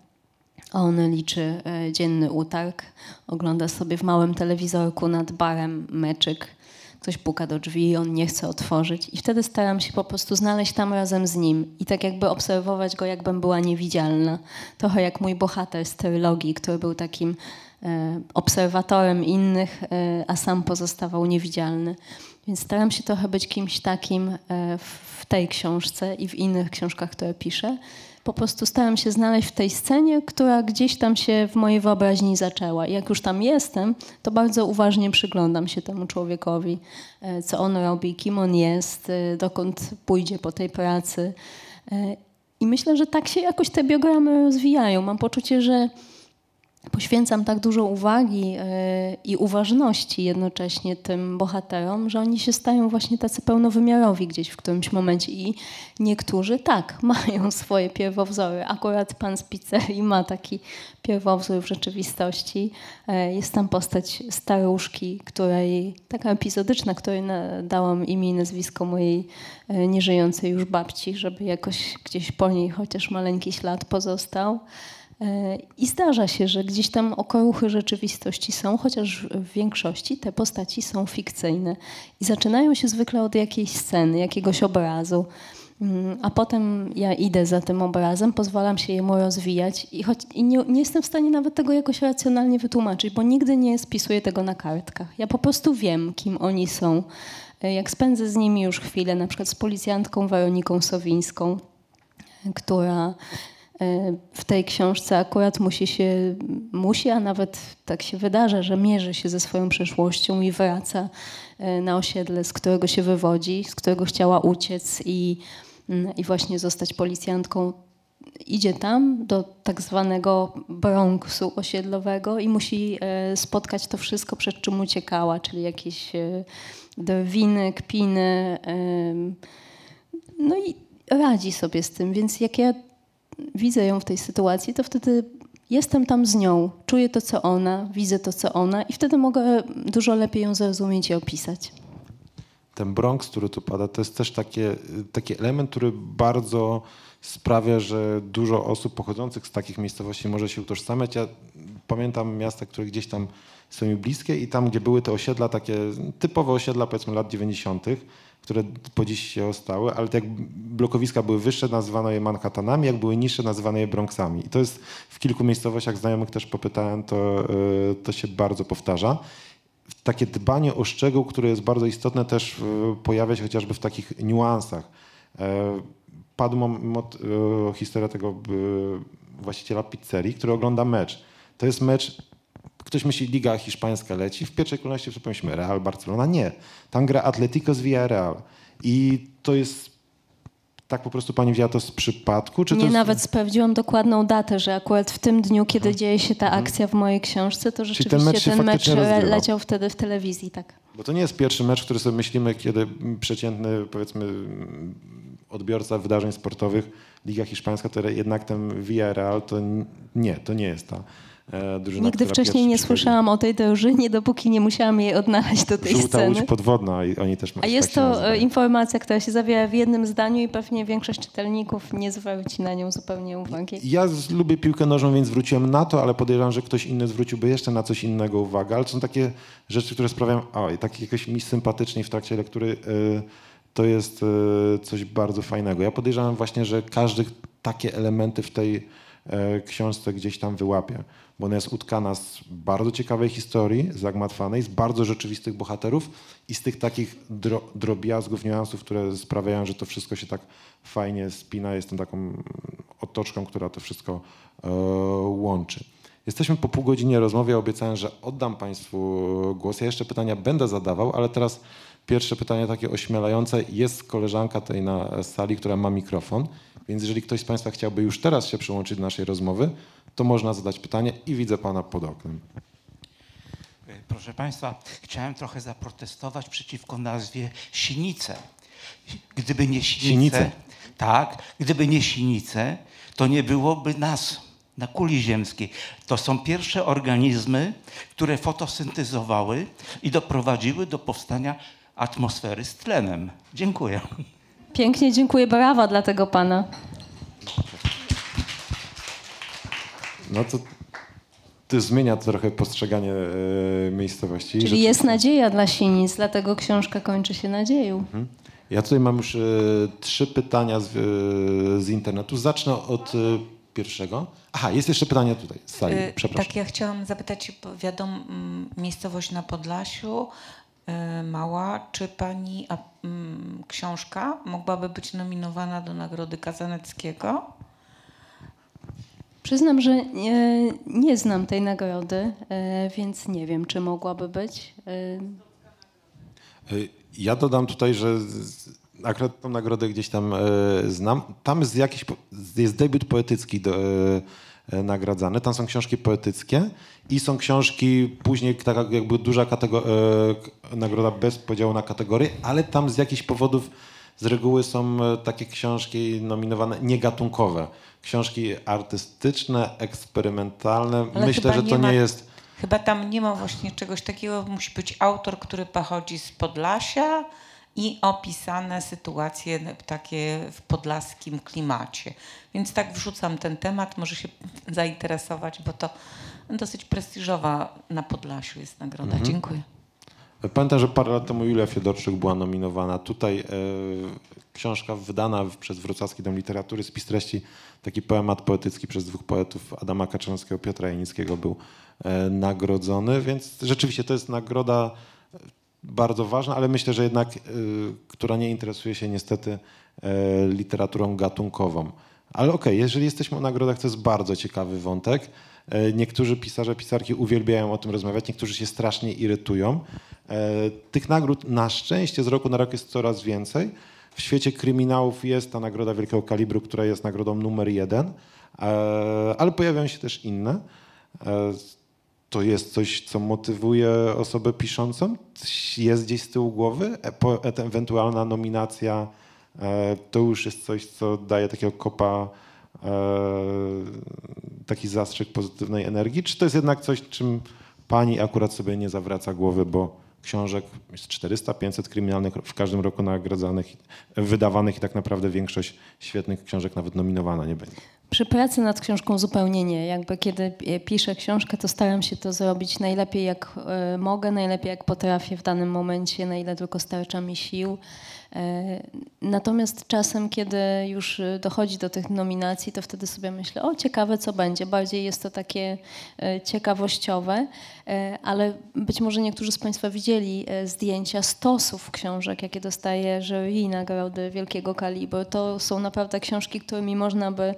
On liczy y, dzienny utarg, ogląda sobie w małym telewizorku nad barem meczyk ktoś puka do drzwi, on nie chce otworzyć i wtedy staram się po prostu znaleźć tam razem z nim i tak jakby obserwować go, jakbym była niewidzialna. Trochę jak mój bohater z trylogii, który był takim e, obserwatorem innych, e, a sam pozostawał niewidzialny. Więc staram się trochę być kimś takim e, w tej książce i w innych książkach, które piszę po prostu staram się znaleźć w tej scenie, która gdzieś tam się w mojej wyobraźni zaczęła. Jak już tam jestem, to bardzo uważnie przyglądam się temu człowiekowi, e, co on robi, kim on jest, e, dokąd pójdzie po tej pracy. E, I myślę, że tak się jakoś te biogramy rozwijają. Mam poczucie, że poświęcam tak dużo uwagi e, i uważności jednocześnie tym bohaterom, że oni się stają właśnie tacy pełnowymiarowi gdzieś w którymś momencie i niektórzy tak, (laughs) mają swoje pierwowzory. Akurat pan z pizzerii ma taki pierwowzór w rzeczywistości. E, jest tam postać staruszki, której, taka epizodyczna, której dałam imię i nazwisko mojej e, nieżyjącej już babci, żeby jakoś gdzieś po niej chociaż maleńki ślad pozostał. I zdarza się, że gdzieś tam okruchy rzeczywistości są, chociaż w większości te postaci są fikcyjne. I zaczynają się zwykle od jakiejś sceny, jakiegoś obrazu. Mm, a potem ja idę za tym obrazem, pozwalam się jemu rozwijać i, choć, i nie, nie, jestem w stanie nawet tego jakoś racjonalnie wytłumaczyć, bo nigdy nie spisuję tego na kartkach. Ja po prostu wiem, kim oni są. Jak spędzę z nimi już chwilę, na przykład z policjantką Weroniką Sowińską, która E, w tej książce akurat musi się, musi, a nawet tak się wydarza, że mierzy się ze swoją przeszłością i wraca e, na osiedle, z którego się wywodzi, z którego chciała uciec i, mm, i właśnie zostać policjantką. Idzie tam do tak zwanego Bronxu osiedlowego i musi e, spotkać to wszystko, przed czym uciekała, czyli jakieś drwiny, kpiny. No i radzi sobie z tym, więc jak ja widzę ją w tej sytuacji, to wtedy jestem tam z nią, czuję to, co ona, widzę to, co ona i wtedy mogę dużo lepiej ją zrozumieć i opisać.
Ten Bronx, który tu pada, to jest też takie, taki element, który bardzo sprawia, że dużo osób pochodzących z takich miejscowości może się utożsamiać. Ja pamiętam miasta, które gdzieś tam są mi bliskie i tam, gdzie były te osiedla, takie typowe osiedla powiedzmy lat 90., które po dziś się ostały, ale jak blokowiska były wyższe, nazywano je Manhattanami, jak były niższe, nazywano je Bronxami. I to jest w kilku miejscowościach znajomych też popytałem, to, e, to się bardzo powtarza. Takie dbanie o szczegół, które jest bardzo istotne, też e, pojawia się chociażby w takich niuansach. E, padł mot, historia tego właściciela pizzerii, który ogląda mecz. To jest mecz Ktoś myśli, Liga Hiszpańska leci. W pierwszej kolejności przypomnieliśmy Real Barcelona. Nie. Tam gra Atletico z Villarreal. I to jest tak po prostu pani wzięła to z przypadku? Czy
nie,
jest...
nawet sprawdziłam dokładną datę, że akurat w tym dniu, kiedy hmm. dzieje się ta mhm. akcja w mojej książce, to rzeczywiście ten mecz, ten mecz leciał wtedy w telewizji, tak.
Bo to nie jest pierwszy mecz, który sobie myślimy, kiedy przeciętny, powiedzmy, odbiorca wydarzeń sportowych, Liga Hiszpańska, to jednak ten Villarreal, to nie, to nie jest ta
drużyna, Nigdy wcześniej nie słyszałam o tej drużynie, dopóki nie musiałam jej odnaleźć do tej
Żółta
sceny.
Łódź podwodna oni też
A jest to e, informacja, która się zawiera w jednym zdaniu i pewnie większość czytelników nie zwróci na nią zupełnie uwagi.
Ja lubię piłkę nożną, więc zwróciłem na to, ale podejrzewam, że ktoś inny zwróciłby jeszcze na coś innego uwagę. Ale są takie rzeczy, które sprawiają, oj, tak jakoś mi sympatycznie w trakcie lektury yy, to jest coś bardzo fajnego. Ja podejrzewam właśnie, że każdy takie elementy w tej książce gdzieś tam wyłapie bo ona jest utkana z bardzo ciekawej historii, zagmatwanej, z bardzo rzeczywistych bohaterów i z tych takich dro, drobiazgów, niuansów, które sprawiają, że to wszystko się tak fajnie spina, jest taką otoczką, która to wszystko e, łączy. Jesteśmy po pół godzinie rozmowy, obiecałem, że oddam Państwu głos. Ja jeszcze pytania będę zadawał, ale teraz pierwsze pytanie takie ośmielające. Jest koleżanka tutaj na sali, która ma mikrofon, więc jeżeli ktoś z Państwa chciałby już teraz się przyłączyć do naszej rozmowy, to można zadać pytanie i widzę pana pod oknem.
Proszę Państwa, chciałem trochę zaprotestować przeciwko nazwie Sinice. Gdyby nie Sinice, Sinice. tak, gdyby nie Sinice, to nie byłoby nas na kuli ziemskiej. To są pierwsze organizmy, które fotosyntezowały i doprowadziły do powstania atmosfery z tlenem. Dziękuję.
Pięknie dziękuję. Brawa dla tego pana.
No to, to zmienia trochę postrzeganie e, miejscowości.
Czyli jest nadzieja dla Sinic, dlatego książka kończy się nadzieją. Mhm.
Ja tutaj mam już e, trzy pytania z, e, z, internetu. Zacznę od pierwszego. Aha, jest jeszcze pytanie tutaj z sali. Przepraszam.
Tak, ja chciałam zapytać, wiadomo, miejscowość na Podlasiu, mała, czy pani a, m, mm, książka mogłaby być nominowana do Nagrody Kazaneckiego?
Przyznam, że nie, nie znam tej nagrody, e, więc nie wiem, czy mogłaby być.
E, ja dodam tutaj, że akurat tą nagrodę gdzieś tam e, znam. Tam jest jakiś jest debiut poetycki do, nagradzany. Tam są książki poetyckie i są książki później taka jakby duża nagroda bez podziału na kategorie, ale tam z jakichś powodów z reguły są takie książki nominowane niegatunkowe książki artystyczne, eksperymentalne. Ale Myślę, że to nie, ma, nie jest.
Chyba tam nie ma właśnie czegoś takiego. Musi być autor, który pochodzi z Podlasia i opisane sytuacje takie w podlaskim klimacie. Więc tak wrzucam ten temat, może się zainteresować, bo to dosyć prestiżowa na Podlasiu jest nagroda. Mhm. Dziękuję.
Pamiętam, że parę lat temu Julia Fiodorczyk była nominowana. Tutaj e, książka wydana przez Wrocławski Dom Literatury, spis treści, taki poemat poetycki przez dwóch poetów, Adama Kaczanskiego, Piotra Janickiego był e, nagrodzony, więc rzeczywiście to jest nagroda bardzo ważna, ale myślę, że jednak, e, która nie interesuje się niestety e, literaturą gatunkową. Ale okej, jeżeli jesteśmy o nagrodach, to jest bardzo ciekawy wątek. E, Niektórzy pisarze, pisarki uwielbiają o tym rozmawiać, niektórzy się strasznie irytują. Tych nagród na szczęście z roku na rok jest coraz więcej. W świecie kryminałów jest ta nagroda wielkiego kalibru, która jest nagrodą numer jeden, ale pojawiają się też inne. To jest coś, co motywuje osobę piszącą? Jest gdzieś z tyłu głowy? E- e- Ewentualna nominacja e, to już jest coś, co daje takiego kopa, taki zastrzyk pozytywnej energii? Czy to jest jednak coś, czym pani akurat sobie nie zawraca głowy, bo książek jest 400-500 kryminalnych w każdym roku nagradzanych, wydawanych i tak naprawdę większość świetnych książek nawet nominowana nie będzie.
Przy pracy nad książką zupełnie nie. Jakby kiedy piszę książkę, to staram się to zrobić najlepiej jak e, mogę, najlepiej jak potrafię w danym momencie, na ile tylko starcza mi sił. E, Natomiast czasem, kiedy już e, dochodzi do tych nominacji, to wtedy sobie myślę, o ciekawe co będzie. Bardziej jest to takie e, ciekawościowe, ale być może niektórzy z Państwa widzieli zdjęcia stosów książek, jakie dostaje jury nagrody wielkiego kalibru. To są naprawdę książki, którymi można by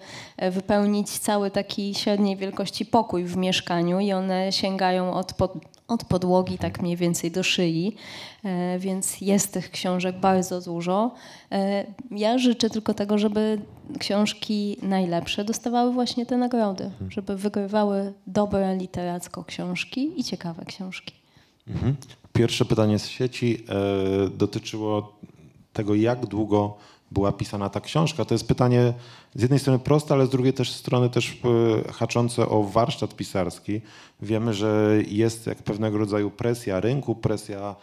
wypełnić cały taki średniej wielkości pokój w mieszkaniu i one sięgają od, pod, od podłogi tak mniej więcej do szyi, e, więc jest tych książek bardzo dużo. E, Ja życzę tylko tego, żeby książki najlepsze dostawały właśnie te nagrody, żeby wygrywały dobre literacko książki i ciekawe książki.
Mhm. Pierwsze pytanie z sieci e, dotyczyło tego, jak długo była pisana ta książka. To jest pytanie z jednej strony proste, ale z drugiej też strony też e, haczące o warsztat pisarski. Wiemy, że jest jak pewnego rodzaju presja rynku, presja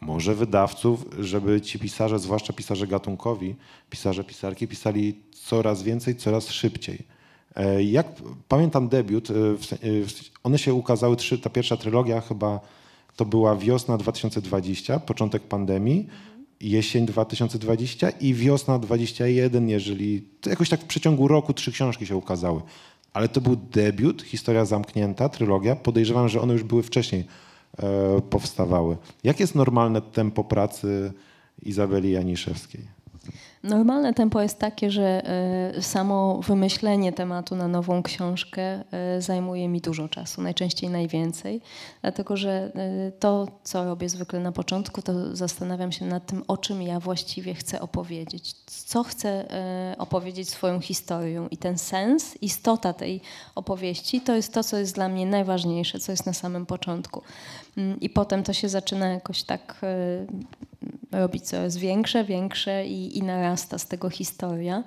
może wydawców, żeby ci pisarze, zwłaszcza pisarze gatunkowi, pisarze, pisarki, pisali coraz więcej, coraz szybciej. E, Jak pamiętam debiut, e, one się ukazały, ta pierwsza trylogia chyba to była wiosna 2020, początek pandemii, jesień 2020 i wiosna 21, jeżeli jakoś tak w przeciągu roku trzy książki się ukazały. Ale to był debiut, historia zamknięta, trylogia. Podejrzewam, że one już były wcześniej e, powstawały. Jakie jest normalne tempo pracy Izabeli Janiszewskiej?
Normalne tempo jest takie, że e, samo wymyślenie tematu na nową książkę e, zajmuje mi dużo czasu, najczęściej najwięcej, dlatego że e, to, co robię zwykle na początku, to zastanawiam się nad tym, o czym ja właściwie chcę opowiedzieć, co chcę opowiedzieć swoją historią. I ten sens, istota tej opowieści, to jest to, co jest dla mnie najważniejsze, co jest na samym początku. Mm, I potem to się zaczyna jakoś tak robić coraz większe, większe i, i narasta z tego historia.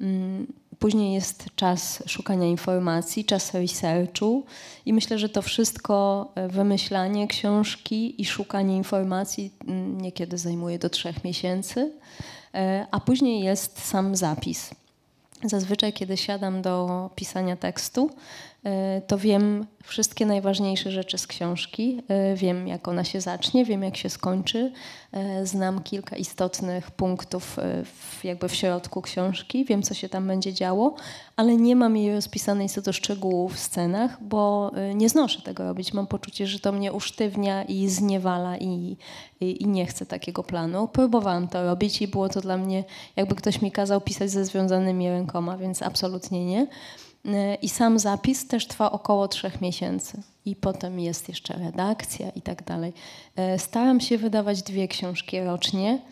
Mm, Później jest czas szukania informacji, czas researchu i myślę, że to wszystko, e, wymyślanie książki i szukanie informacji mm, niekiedy zajmuje do trzech miesięcy, E, a później jest sam zapis. Zazwyczaj, kiedy siadam do pisania tekstu, to wiem wszystkie najważniejsze rzeczy z książki. E, Wiem, jak ona się zacznie, wiem, jak się skończy. E, Znam kilka istotnych punktów e, jakby w środku książki, wiem, co się tam będzie działo, ale nie mam jej rozpisanej co do szczegółów w scenach, bo e, nie znoszę tego robić. Mam poczucie, że to mnie usztywnia i zniewala i, i, i nie chcę takiego planu. Próbowałam to robić i było to dla mnie, jakby ktoś mi kazał pisać ze związanymi rękoma, więc absolutnie nie. E, I sam zapis też trwa około trzech miesięcy. I potem jest jeszcze redakcja i tak dalej. E, Staram się wydawać dwie książki rocznie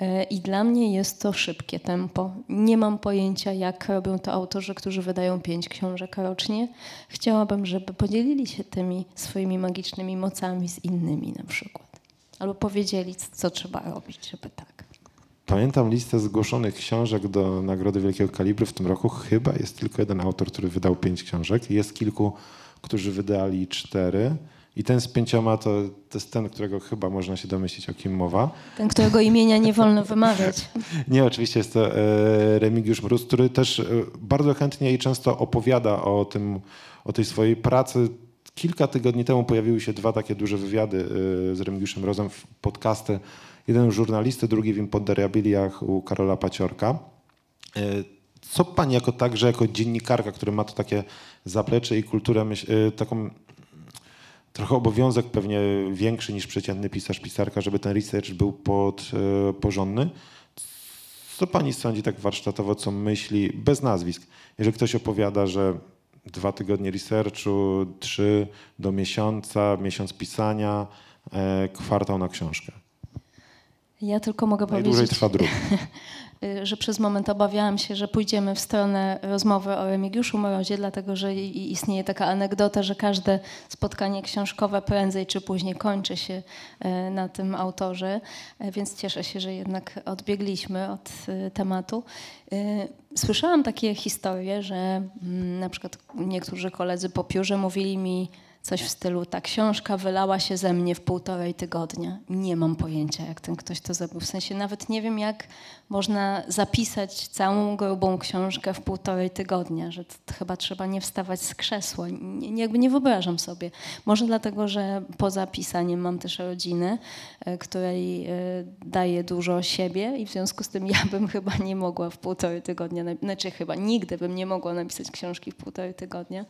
e, i dla mnie jest to szybkie tempo. Nie mam pojęcia, jak robią to autorzy, którzy wydają pięć książek rocznie. Chciałabym, żeby podzielili się tymi swoimi magicznymi mocami z innymi na przykład. Albo powiedzieli, co trzeba robić, żeby tak.
Pamiętam listę zgłoszonych książek do Nagrody Wielkiego Kalibru w tym roku. Chyba jest tylko jeden autor, który wydał pięć książek. Jest kilku, którzy wydali cztery. I ten z pięcioma to, to jest ten, którego chyba można się domyślić, o kim mowa.
Ten, którego imienia nie wolno (laughs) wymawiać.
Nie, oczywiście jest to e, Remigiusz Mróz, który też e, bardzo chętnie i często opowiada o tym, o tej swojej pracy. Kilka tygodni temu pojawiły się dwa takie duże wywiady e, z Remigiuszem Mrozem, w podcasty. Jeden u żurnalisty, drugi w Imponderiabiliach u Karola Paciorka. E, Co pani jako także, jako dziennikarka, który ma to takie zaplecze i kulturę, e, taką trochę obowiązek pewnie większy niż przeciętny pisarz, pisarka, żeby ten research był pod, e, porządny. Co pani sądzi tak warsztatowo, co myśli, bez nazwisk? Jeżeli ktoś opowiada, że dwa tygodnie researchu, trzy do miesiąca, miesiąc pisania, kwartał na książkę.
Ja tylko mogę
Najdłużej
powiedzieć,
trwa druk. (laughs)
y, że przez moment obawiałam się, że pójdziemy w stronę rozmowy o Remigiuszu Morozie, dlatego że istnieje taka anegdota, że każde spotkanie książkowe prędzej czy później kończy się e, na tym autorze, e, więc cieszę się, że jednak odbiegliśmy od tematu. Słyszałam takie historie, że mm, na przykład niektórzy koledzy po piórze mówili mi coś w stylu ta książka wylała się ze mnie w półtorej tygodnia. Nie mam pojęcia, jak ten ktoś to zrobił. W sensie nawet nie wiem, jak można zapisać całą grubą książkę w półtorej tygodnia, że chyba trzeba nie wstawać z krzesła. Nie, jakby nie wyobrażam sobie. Może dlatego, że poza pisaniem mam też rodzinę, e, której e, daję dużo siebie i w związku z tym ja (laughs) bym chyba nie mogła w półtorej tygodnia, znaczy chyba nigdy bym nie mogła napisać książki w półtorej tygodnia.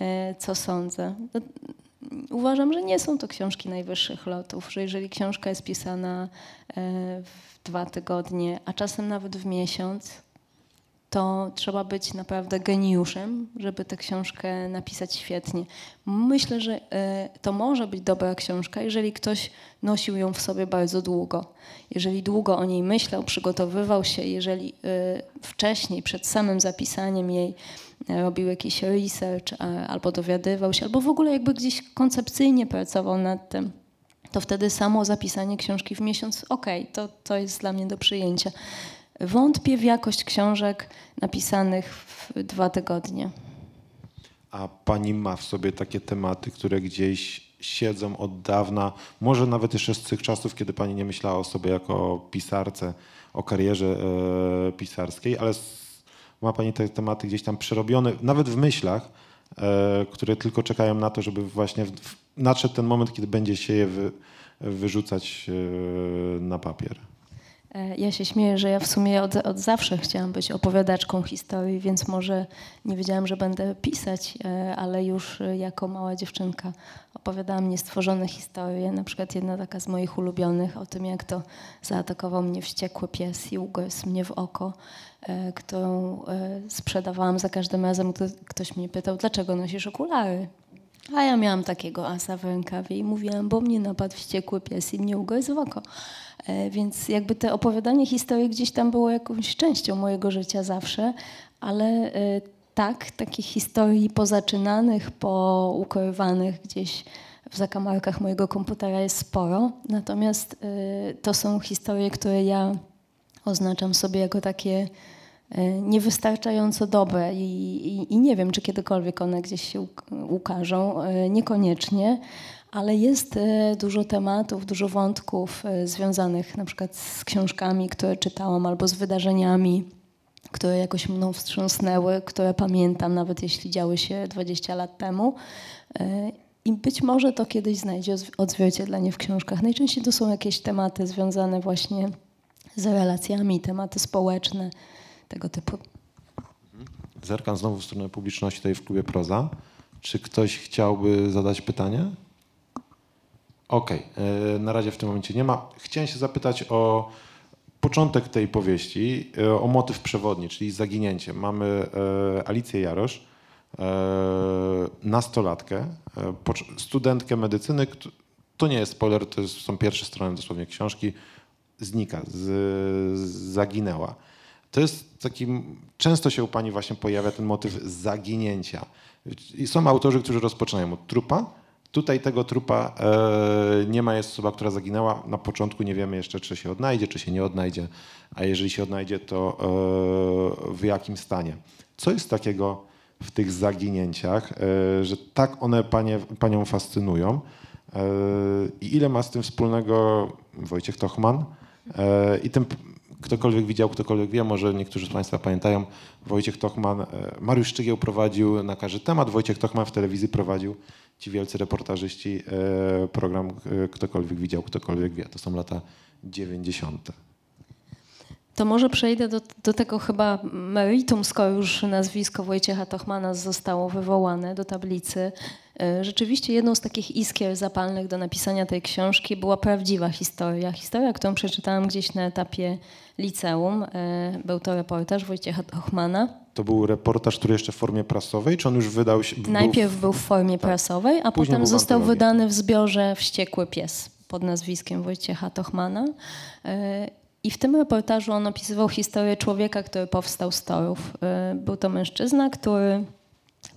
E, Co sądzę? No, Uważam, że nie są to książki najwyższych lotów, że jeżeli książka jest pisana e, w dwa tygodnie, a czasem nawet w miesiąc, to trzeba być naprawdę geniuszem, żeby tę książkę napisać świetnie. Myślę, że e, to może być dobra książka, jeżeli ktoś nosił ją w sobie bardzo długo. Jeżeli długo o niej myślał, przygotowywał się, jeżeli wcześniej, przed samym zapisaniem jej robił jakiś research e, albo dowiadywał się, albo w ogóle jakby gdzieś koncepcyjnie pracował nad tym, to wtedy samo zapisanie książki w miesiąc, okej, to, to jest dla mnie do przyjęcia. Wątpię w jakość książek napisanych w dwa tygodnie.
A pani ma w sobie takie tematy, które gdzieś siedzą od dawna, może nawet jeszcze z tych czasów, kiedy pani nie myślała o sobie jako pisarce, o karierze e, pisarskiej, ale ma pani te tematy gdzieś tam przerobione, nawet w myślach, e, które tylko czekają na to, żeby właśnie nadszedł ten moment, kiedy będzie się je wy, wyrzucać e, na papier.
E, Ja się śmieję, że ja w sumie od, od zawsze chciałam być opowiadaczką historii, więc może nie wiedziałam, że będę pisać, e, ale już e, jako mała dziewczynka opowiadałam niestworzone historie. Na przykład jedna taka z moich ulubionych o tym, jak to zaatakował mnie wściekły pies i ugryzł mnie w oko, którą sprzedawałam za każdym razem, gdy ktoś mnie pytał, dlaczego nosisz okulary. A ja miałam takiego asa w rękawie i mówiłam, bo mnie napadł wściekły pies i mnie ugryzł w oko. E, Więc jakby te opowiadanie historii gdzieś tam było jakąś częścią mojego życia zawsze, ale e, tak, takich historii pozaczynanych, poukrywanych gdzieś w zakamarkach mojego komputera jest sporo. Natomiast e, to są historie, które ja oznaczam sobie jako takie niewystarczająco dobre i, i, i nie wiem, czy kiedykolwiek one gdzieś się uk- ukażą. Niekoniecznie, ale jest e, dużo tematów, dużo wątków e, związanych na przykład z książkami, które czytałam, albo z wydarzeniami, które jakoś mną wstrząsnęły, które pamiętam, nawet jeśli działy się 20 lat temu. E, I być może to kiedyś znajdzie odzw- odzwierciedlenie w książkach. Najczęściej to są jakieś tematy związane właśnie z relacjami, tematy społeczne, tego typu.
Zerkam znowu w stronę publiczności tutaj w klubie Proza. Czy ktoś chciałby zadać pytanie? Okej, e, na razie w tym momencie nie ma. Chciałem się zapytać o początek tej powieści, e, o motyw przewodni, czyli zaginięcie. Mamy e, Alicję Jarosz, nastolatkę, studentkę medycyny. To nie jest spoiler, to są pierwsze strony dosłownie książki. Znika, z, zaginęła. To jest taki, często się u pani właśnie pojawia ten motyw zaginięcia. I są autorzy, którzy rozpoczynają od trupa. Tutaj tego trupa e, nie ma, jest osoba, która zaginęła. Na początku nie wiemy jeszcze, czy się odnajdzie, czy się nie odnajdzie. A jeżeli się odnajdzie, to e, w jakim stanie. Co jest takiego w tych zaginięciach, e, że tak one panie, panią fascynują? I ile ma z tym wspólnego Wojciech Tochman? I tym ktokolwiek widział, ktokolwiek wie, może niektórzy z Państwa pamiętają, Wojciech Tochman, e, Mariusz Szczygieł prowadził na każdy temat, Wojciech Tochman w telewizji prowadził, ci wielcy reportażyści, e, program e, Ktokolwiek widział, ktokolwiek wie. To są lata 90.
To może przejdę do, do tego chyba meritum, skoro już nazwisko Wojciecha Tochmana zostało wywołane do tablicy. E, rzeczywiście jedną z takich iskier zapalnych do napisania tej książki była prawdziwa historia. Historia, którą przeczytałam gdzieś na etapie liceum. E, był to reportaż Wojciecha Tochmana.
To był reportaż, który jeszcze w formie prasowej, czy on już wydał się?
Najpierw był w, był w formie tak. prasowej, a
Później
potem został wydany w zbiorze Wściekły Pies pod nazwiskiem Wojciecha Tochmana. I w tym reportażu on opisywał historię człowieka, który powstał z torów. Był to mężczyzna, który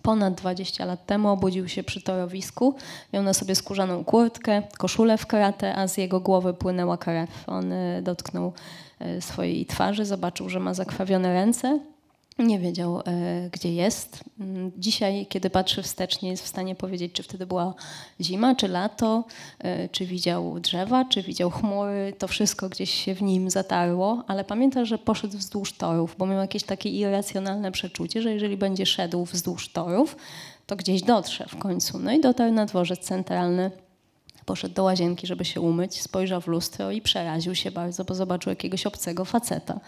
ponad 20 lat temu obudził się przy torowisku. Miał na sobie skórzaną kurtkę, koszulę w karate, a z jego głowy płynęła krew. On y, dotknął y, swojej twarzy, zobaczył, że ma zakrwawione ręce nie wiedział, e, gdzie jest. Mm, dzisiaj, kiedy patrzy wstecz, nie jest w stanie powiedzieć, czy wtedy była zima, czy lato, e, czy widział drzewa, czy widział chmury. To wszystko gdzieś się w nim zatarło, ale pamięta, że poszedł wzdłuż torów, bo miał jakieś takie irracjonalne przeczucie, że jeżeli będzie szedł wzdłuż torów, to gdzieś dotrze w końcu. No i dotarł na dworzec centralny poszedł do łazienki, żeby się umyć, spojrzał w lustro i przeraził się bardzo, bo zobaczył jakiegoś obcego faceta.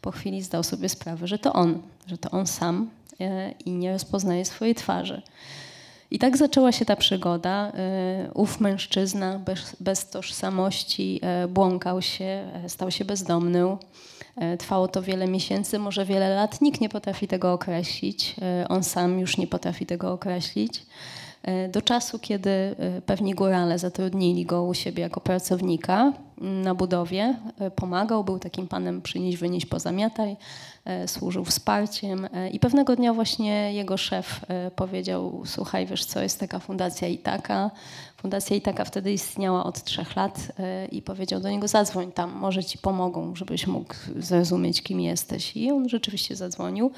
Po chwili zdał sobie sprawę, że to on, że to on sam e, i nie rozpoznaje swojej twarzy. I tak zaczęła się ta przygoda. E, ów mężczyzna bez, bez tożsamości e, błąkał się, stał się bezdomny. Trwało to wiele miesięcy, może wiele lat. Nikt nie potrafi tego określić. On sam już nie potrafi tego określić. E, do czasu, kiedy e, pewni górale zatrudnili go u siebie jako pracownika na budowie. E, pomagał, był takim panem przynieś, wynieś, pozamiataj, służył wsparciem i pewnego dnia właśnie jego szef powiedział, słuchaj, wiesz co, jest taka fundacja i taka. Fundacja i taka wtedy istniała od trzech lat i powiedział do niego, zadzwoń tam, może ci pomogą, żebyś mógł zrozumieć, kim jesteś. I on rzeczywiście zadzwonił.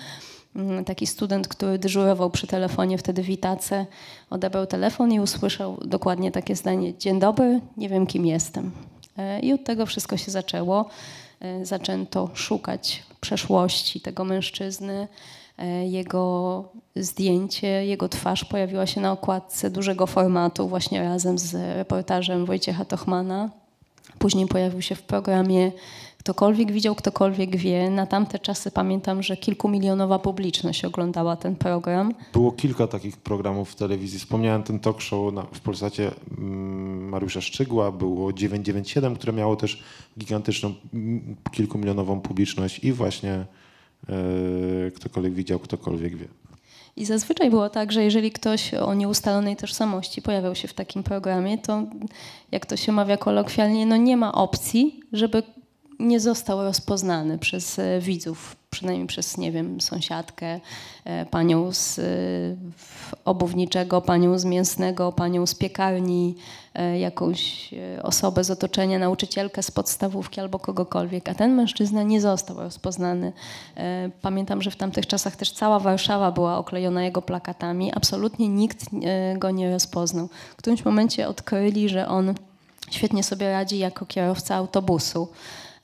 Mm, taki student, który dyżurował przy telefonie wtedy w Itace, odebrał telefon i usłyszał dokładnie takie zdanie: Dzień dobry, nie wiem kim jestem. E, I od tego wszystko się zaczęło. E, zaczęto szukać przeszłości tego mężczyzny. E, jego zdjęcie, jego twarz pojawiła się na okładce dużego formatu, właśnie razem z reportażem Wojciecha Tochmana. Później pojawił się w programie ktokolwiek widział, ktokolwiek wie. Na tamte czasy pamiętam, że kilkumilionowa publiczność oglądała ten program.
Było kilka takich programów w telewizji. Wspomniałem ten talk show na, w Polsacie mm, Mariusza Szczygła, było 997, które miało też gigantyczną, mm, kilkumilionową publiczność i właśnie yy, ktokolwiek widział, ktokolwiek wie.
I zazwyczaj było tak, że jeżeli ktoś o nieustalonej tożsamości pojawiał się w takim programie, to jak to się mawia kolokwialnie, no nie ma opcji, żeby nie został rozpoznany przez e, widzów, przynajmniej przez, nie wiem, sąsiadkę, e, panią z e, obuwniczego, panią z mięsnego, panią z piekarni, jakąś osobę z otoczenia, nauczycielkę z podstawówki albo kogokolwiek. A ten mężczyzna nie został rozpoznany. Pamiętam, że w tamtych czasach też cała Warszawa była oklejona jego plakatami. Absolutnie nikt go nie rozpoznał. W którymś momencie odkryli, że on świetnie sobie radzi jako kierowca autobusu.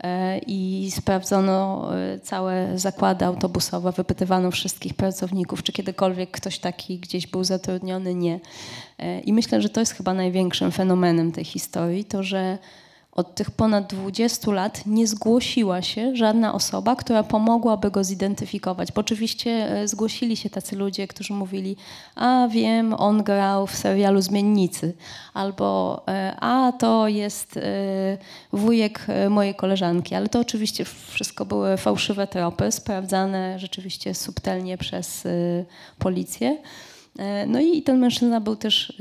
E, i sprawdzono e, całe zakłady autobusowe, wypytywano wszystkich pracowników, czy kiedykolwiek ktoś taki gdzieś był zatrudniony, nie. E, I myślę, że to jest chyba największym fenomenem tej historii, to że od tych ponad 20 lat nie zgłosiła się żadna osoba, która pomogłaby go zidentyfikować. Bo oczywiście e, zgłosili się tacy ludzie, którzy mówili, a wiem, on grał w serialu Zmiennicy, albo e, a to jest e, wujek mojej koleżanki, ale to oczywiście wszystko były fałszywe tropy, sprawdzane rzeczywiście subtelnie przez policję. No i ten mężczyzna był też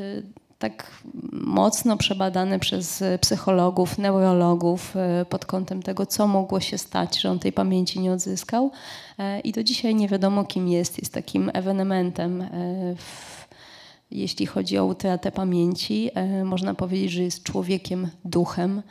tak mocno przebadany przez psychologów, neurologów e, pod kątem tego, co mogło się stać, że on tej pamięci nie odzyskał. E, I do dzisiaj nie wiadomo, kim jest. Jest takim ewenementem, e, w, jeśli chodzi o utratę pamięci. Można powiedzieć, że jest człowiekiem duchem.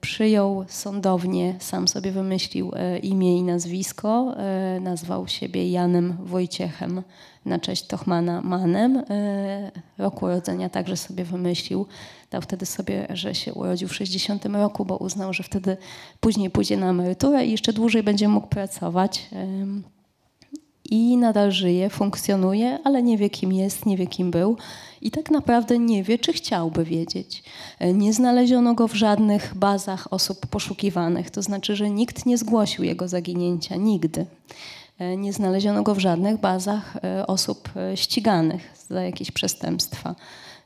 Przyjął sądownie, sam sobie wymyślił imię i nazwisko, nazwał siebie Janem Wojciechem na cześć Tochmana Manem. E, roku urodzenia także sobie wymyślił. Dał wtedy sobie, że się urodził w 60 roku, bo uznał, że wtedy później pójdzie na emeryturę i jeszcze dłużej będzie mógł pracować. i nadal żyje, funkcjonuje, ale nie wie kim jest, nie wie kim był i tak naprawdę nie wie, czy chciałby wiedzieć. Nie znaleziono go w żadnych bazach osób poszukiwanych, to znaczy, że nikt nie zgłosił jego zaginięcia nigdy. Nie znaleziono go w żadnych bazach e, osób e, ściganych za jakieś przestępstwa.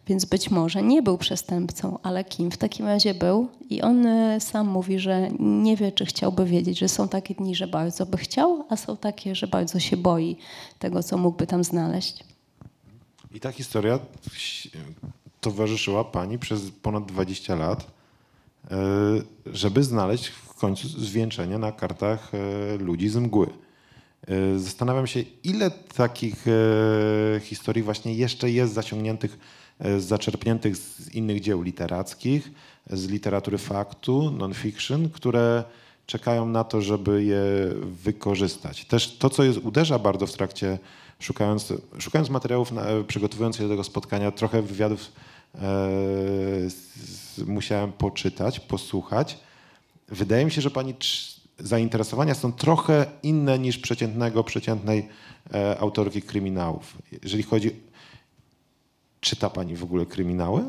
Więc być może nie był przestępcą, ale kim w takim razie był? I on e, sam mówi, że nie wie, czy chciałby wiedzieć, że są takie dni, że bardzo by chciał, a są takie, że bardzo się boi tego, co mógłby tam znaleźć.
I ta historia towarzyszyła pani przez ponad 20 lat, e, żeby znaleźć w końcu zwieńczenie na kartach e, ludzi z mgły. Zastanawiam się, ile takich historii właśnie jeszcze jest zaciągniętych E, zaczerpniętych z innych dzieł literackich, z literatury faktu, non-fiction, które czekają na to, żeby je wykorzystać. Też to, co jest, uderza bardzo w trakcie, szukając, szukając materiałów, na, przygotowując się do tego spotkania, trochę wywiadów e, musiałem poczytać, posłuchać. Wydaje mi się, że pani zainteresowania są trochę inne niż przeciętnego, przeciętnej e, autorki kryminałów. Jeżeli chodzi Czyta pani w ogóle kryminały?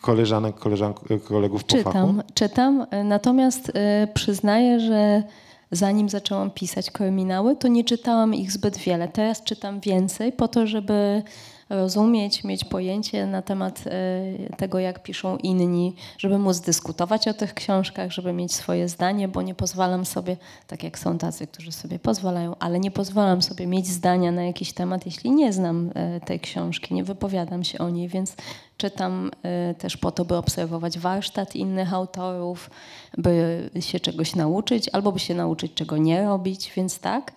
Koleżanek, koleżank, kolegów po
czytam,
fachu?
Czytam, natomiast y, przyznaję, że zanim zaczęłam pisać kryminały, to nie czytałam ich zbyt wiele. Teraz czytam więcej po to, żeby rozumieć, mieć pojęcie na temat e, tego, jak piszą inni, żeby móc dyskutować o tych książkach, żeby mieć swoje zdanie, bo nie pozwalam sobie, tak jak są tacy, którzy sobie pozwalają, ale nie pozwalam sobie mieć zdania na jakiś temat, jeśli nie znam e, tej książki, nie wypowiadam się o niej, więc czytam e, też po to, by obserwować warsztat innych autorów, by się czegoś nauczyć, albo by się nauczyć, czego nie robić, więc tak.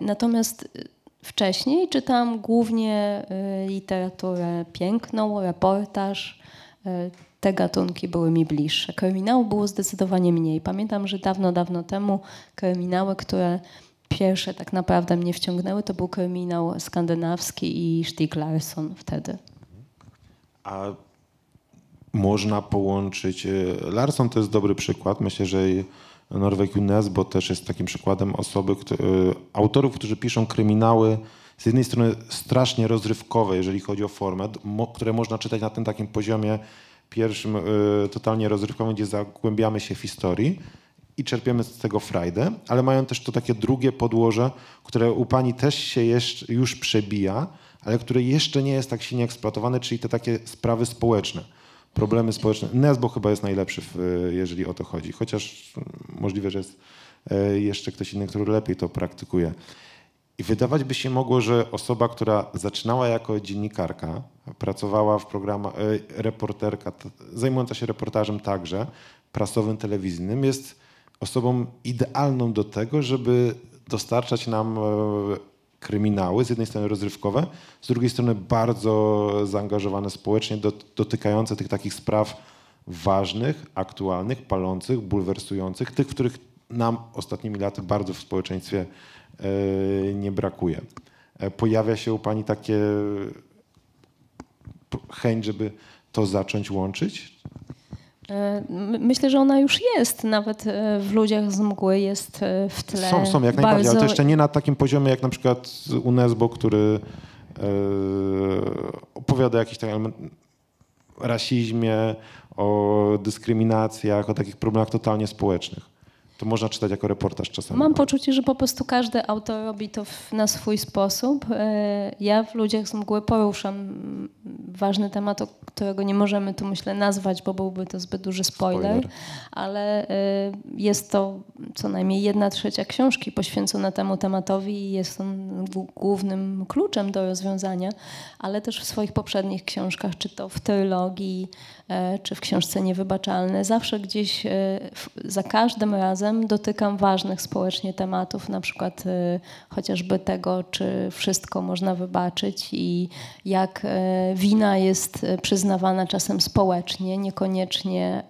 Natomiast Wcześniej czytałam głównie y, literaturę piękną, reportaż. Y, te gatunki były mi bliższe. Kryminału było zdecydowanie mniej. Pamiętam, że dawno, dawno temu kryminały, które pierwsze tak naprawdę mnie wciągnęły, to był kryminał skandynawski i Stieg Larsson wtedy.
A można połączyć. Y, Larsson to jest dobry przykład. Myślę, że Norweg UNESCO też jest takim przykładem osoby, który, autorów, którzy piszą kryminały z jednej strony strasznie rozrywkowe, jeżeli chodzi o formę, które można czytać na tym takim poziomie pierwszym, y, totalnie rozrywkowym, gdzie zagłębiamy się w historii i czerpiemy z tego frajdę, ale mają też to takie drugie podłoże, które u pani też się jeszcze, już przebija, ale które jeszcze nie jest tak silnie eksploatowane, czyli te takie sprawy społeczne problemy społeczne. Nesbo chyba jest najlepszy, jeżeli o to chodzi, chociaż możliwe, że jest e, jeszcze ktoś inny, który lepiej to praktykuje. I wydawać by się mogło, że osoba, która zaczynała jako dziennikarka, pracowała w programach, e, reporterka, zajmująca się reportażem także, prasowym, telewizyjnym, jest osobą idealną do tego, żeby dostarczać nam e, kryminały, z jednej strony rozrywkowe, z drugiej strony bardzo zaangażowane społecznie, dotykające tych takich spraw ważnych, aktualnych, palących, bulwersujących, tych, których nam ostatnimi laty bardzo w społeczeństwie e, nie brakuje. E, pojawia się u Pani takie chęć, żeby to zacząć łączyć?
E, myślę, że ona już jest, nawet e, w ludziach z mgły jest e, w tle.
Są, są jak
bardzo...
najbardziej, ale to jeszcze nie na takim poziomie jak na przykład UNESCO, który opowiada o jakimś takim rasizmie, o dyskryminacjach, o takich problemach totalnie społecznych to można czytać jako reportaż czasami.
Mam poczucie, że po prostu każdy autor robi to w, na swój sposób. E, ja w Ludziach z mgły poruszam ważny temat, którego nie możemy tu myślę nazwać, bo byłby to zbyt duży spoiler, spoiler. ale e, jest to co najmniej jedna trzecia książki poświęcona temu tematowi i jest on głównym kluczem do rozwiązania, ale też w swoich poprzednich książkach, czy to w trylogii, E, czy w książce Niewybaczalne. Zawsze gdzieś za każdym razem dotykam ważnych społecznie tematów, na przykład e, chociażby tego, czy wszystko można wybaczyć i jak wina jest przyznawana czasem społecznie, niekoniecznie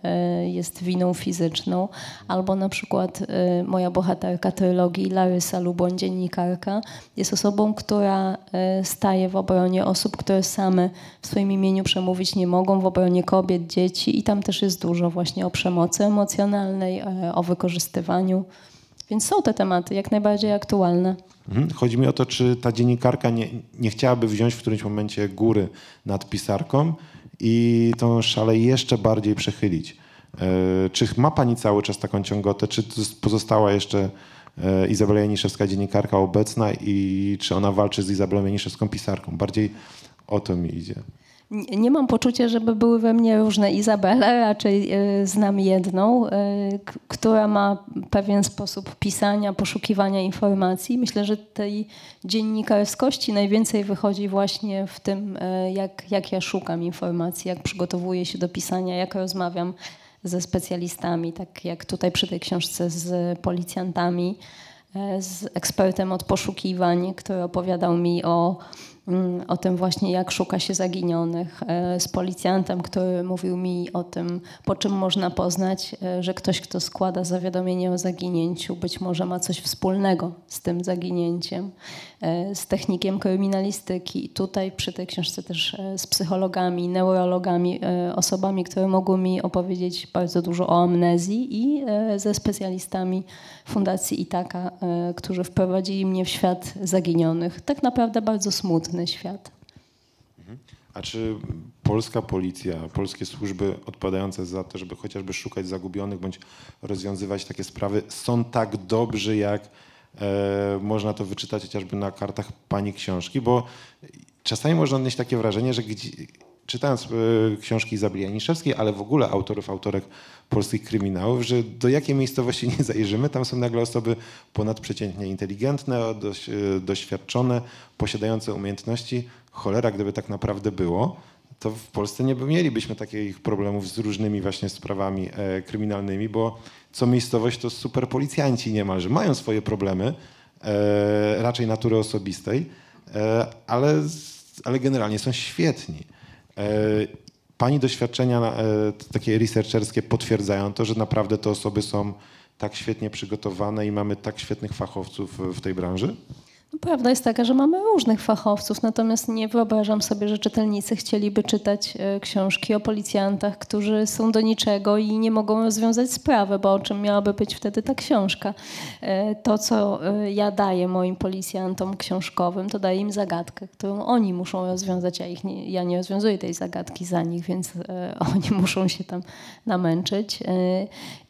jest winą fizyczną, albo na przykład moja bohaterka trylogii Larysa Luboń, dziennikarka, jest osobą, która staje w obronie osób, które same w swoim imieniu przemówić nie mogą, w obronie kobiet, dzieci i tam też jest dużo właśnie o przemocy emocjonalnej, o wykorzystywaniu. Więc są te tematy jak najbardziej aktualne.
Mhm. Chodzi mi o to, czy ta dziennikarka nie, nie chciałaby wziąć w którymś momencie góry nad pisarką i tą szalę jeszcze bardziej przechylić. E, czy ma pani cały czas taką ciągotę, czy pozostała jeszcze e, Izabela Janiszewska dziennikarka obecna i czy ona walczy z Izabelą Janiszewską pisarką? Bardziej o to mi idzie.
Nie mam poczucia, żeby były we mnie różne Izabele, raczej e, znam jedną, która ma pewien sposób pisania, poszukiwania informacji. Myślę, że tej dziennikarskości najwięcej wychodzi właśnie w tym, jak, jak ja szukam informacji, jak przygotowuję się do pisania, jak rozmawiam ze specjalistami, tak jak tutaj przy tej książce z policjantami, e, z ekspertem od poszukiwań, który opowiadał mi o o tym właśnie, jak szuka się zaginionych, e, z policjantem, który mówił mi o tym, po czym można poznać, e, że ktoś, kto składa zawiadomienie o zaginięciu, być może ma coś wspólnego z tym zaginięciem, e, z technikiem kryminalistyki. Tutaj przy tej książce też z psychologami, neurologami, osobami, które mogły mi opowiedzieć bardzo dużo o amnezji i ze specjalistami Fundacji Itaka, którzy wprowadzili mnie w świat zaginionych. Tak naprawdę bardzo smutny świat.
Mhm. A czy polska policja, polskie służby odpowiadające za to, żeby chociażby szukać zagubionych bądź rozwiązywać takie sprawy, są tak dobrzy, jak e, można to wyczytać chociażby na kartach pani książki? Bo czasami można odnieść takie wrażenie, że gdzie, czytając e, książki Izabeli Janiszewskiej, ale w ogóle autorów, autorek polskich kryminałów, że do jakiej miejscowości nie zajrzymy, tam są nagle osoby ponadprzeciętnie inteligentne, e, doświadczone, posiadające umiejętności. Cholera, gdyby tak naprawdę było, to w Polsce nie mielibyśmy takich problemów z różnymi właśnie sprawami e, kryminalnymi, bo co miejscowość to super policjanci niemalże. Mają swoje problemy, raczej natury osobistej, ale, ale generalnie są świetni. E, pani doświadczenia e, takie researcherskie potwierdzają to, że naprawdę te osoby są tak świetnie przygotowane i mamy tak świetnych fachowców w tej branży?
No, prawda jest taka, że mamy różnych fachowców, natomiast nie wyobrażam sobie, że czytelnicy chcieliby czytać e, książki o policjantach, którzy są do niczego i nie mogą rozwiązać sprawy, bo o czym miałaby być wtedy ta książka? E, to, co e, ja daję moim policjantom książkowym, to daję im zagadkę, którą oni muszą rozwiązać, a ich nie, ja nie rozwiązuję tej zagadki za nich, więc (laughs) oni muszą się tam namęczyć.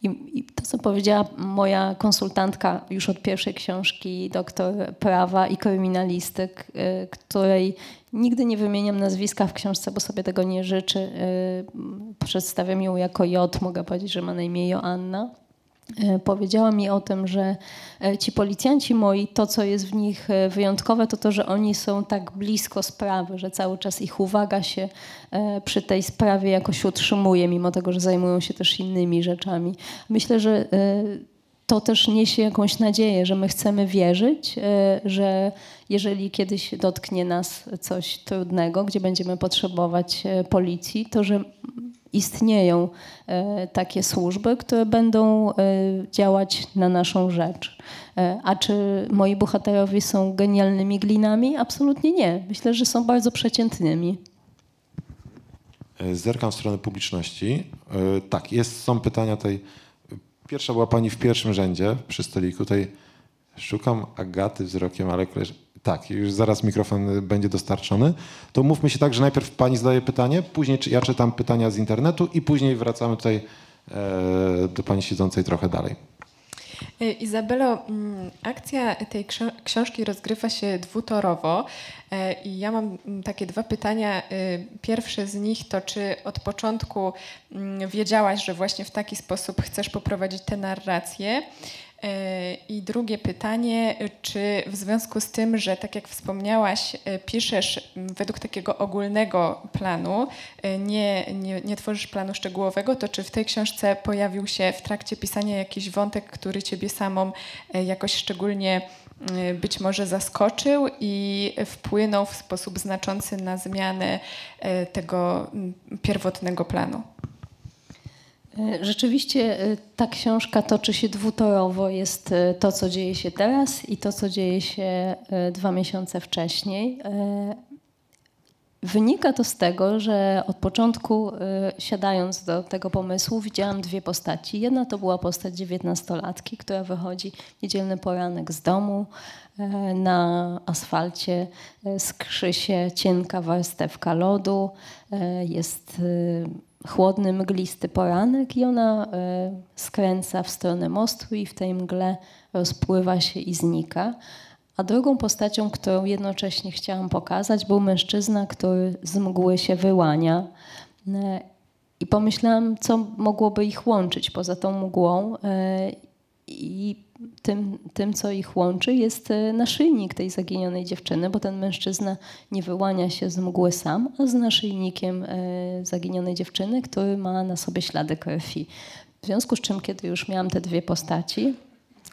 I, I, to, co powiedziała moja konsultantka już od pierwszej książki, doktor prawa i kryminalistyk, y, której nigdy nie wymieniam nazwiska w książce, bo sobie tego nie życzy. Y, przedstawiam ją jako J, mogę powiedzieć, że ma na imię Joanna. Y, powiedziała mi o tym, że ci policjanci moi, to co jest w nich wyjątkowe, to to, że oni są tak blisko sprawy, że cały czas ich uwaga się przy tej sprawie jakoś utrzymuje, mimo tego, że zajmują się też innymi rzeczami. Myślę, że to też niesie jakąś nadzieję, że my chcemy wierzyć, e, że jeżeli kiedyś dotknie nas coś trudnego, gdzie będziemy potrzebować e, policji, to że istnieją e, takie służby, które będą działać na naszą rzecz. A czy moi bohaterowie są genialnymi glinami? Absolutnie nie. Myślę, że są bardzo przeciętnymi.
Zerkam w stronę publiczności. Tak, jest, są pytania tutaj Pierwsza była pani w pierwszym rzędzie przy stoliku. Tutaj szukam Agaty wzrokiem, ale koleż... tak, już zaraz mikrofon będzie dostarczony. To mówmy się tak, że najpierw pani zadaje pytanie, później ja czytam pytania z internetu i później wracamy tutaj e, do pani siedzącej trochę dalej.
E, Izabelo, mm, akcja tej książki rozgrywa się dwutorowo e, i ja mam mm, takie dwa pytania. E, pierwsze z nich to, czy od początku mm, wiedziałaś, że właśnie w taki sposób chcesz poprowadzić tę narrację? E, I drugie pytanie, czy w związku z tym, że tak jak wspomniałaś, e, piszesz według takiego ogólnego planu, e, nie, nie, nie tworzysz planu szczegółowego, to czy w tej książce pojawił się w trakcie pisania jakiś wątek, który ciebie samą jakoś szczególnie być może zaskoczył i wpłynął w sposób znaczący na zmianę tego pierwotnego planu?
E, rzeczywiście e, ta książka toczy się dwutorowo. Jest e, to, co dzieje się teraz i to, co dzieje się dwa miesiące wcześniej. Wynika to z tego, że od początku, siadając do tego pomysłu, widziałam dwie postaci. Jedna to była postać dziewiętnastolatki, która wychodzi niedzielny poranek z domu, na asfalcie skrzy się cienka warstewka lodu, jest chłodny, mglisty poranek i ona skręca w stronę mostu i w tej mgle rozpływa się i znika. A drugą postacią, którą jednocześnie chciałam pokazać, był mężczyzna, który z mgły się wyłania. E, I pomyślałam, co mogłoby ich łączyć poza tą mgłą. E, I tym, tym, co ich łączy, jest e, naszyjnik tej zaginionej dziewczyny, bo ten mężczyzna nie wyłania się z mgły sam, a z naszyjnikiem zaginionej dziewczyny, który ma na sobie ślady krwi. W związku z czym, kiedy już miałam te dwie postaci,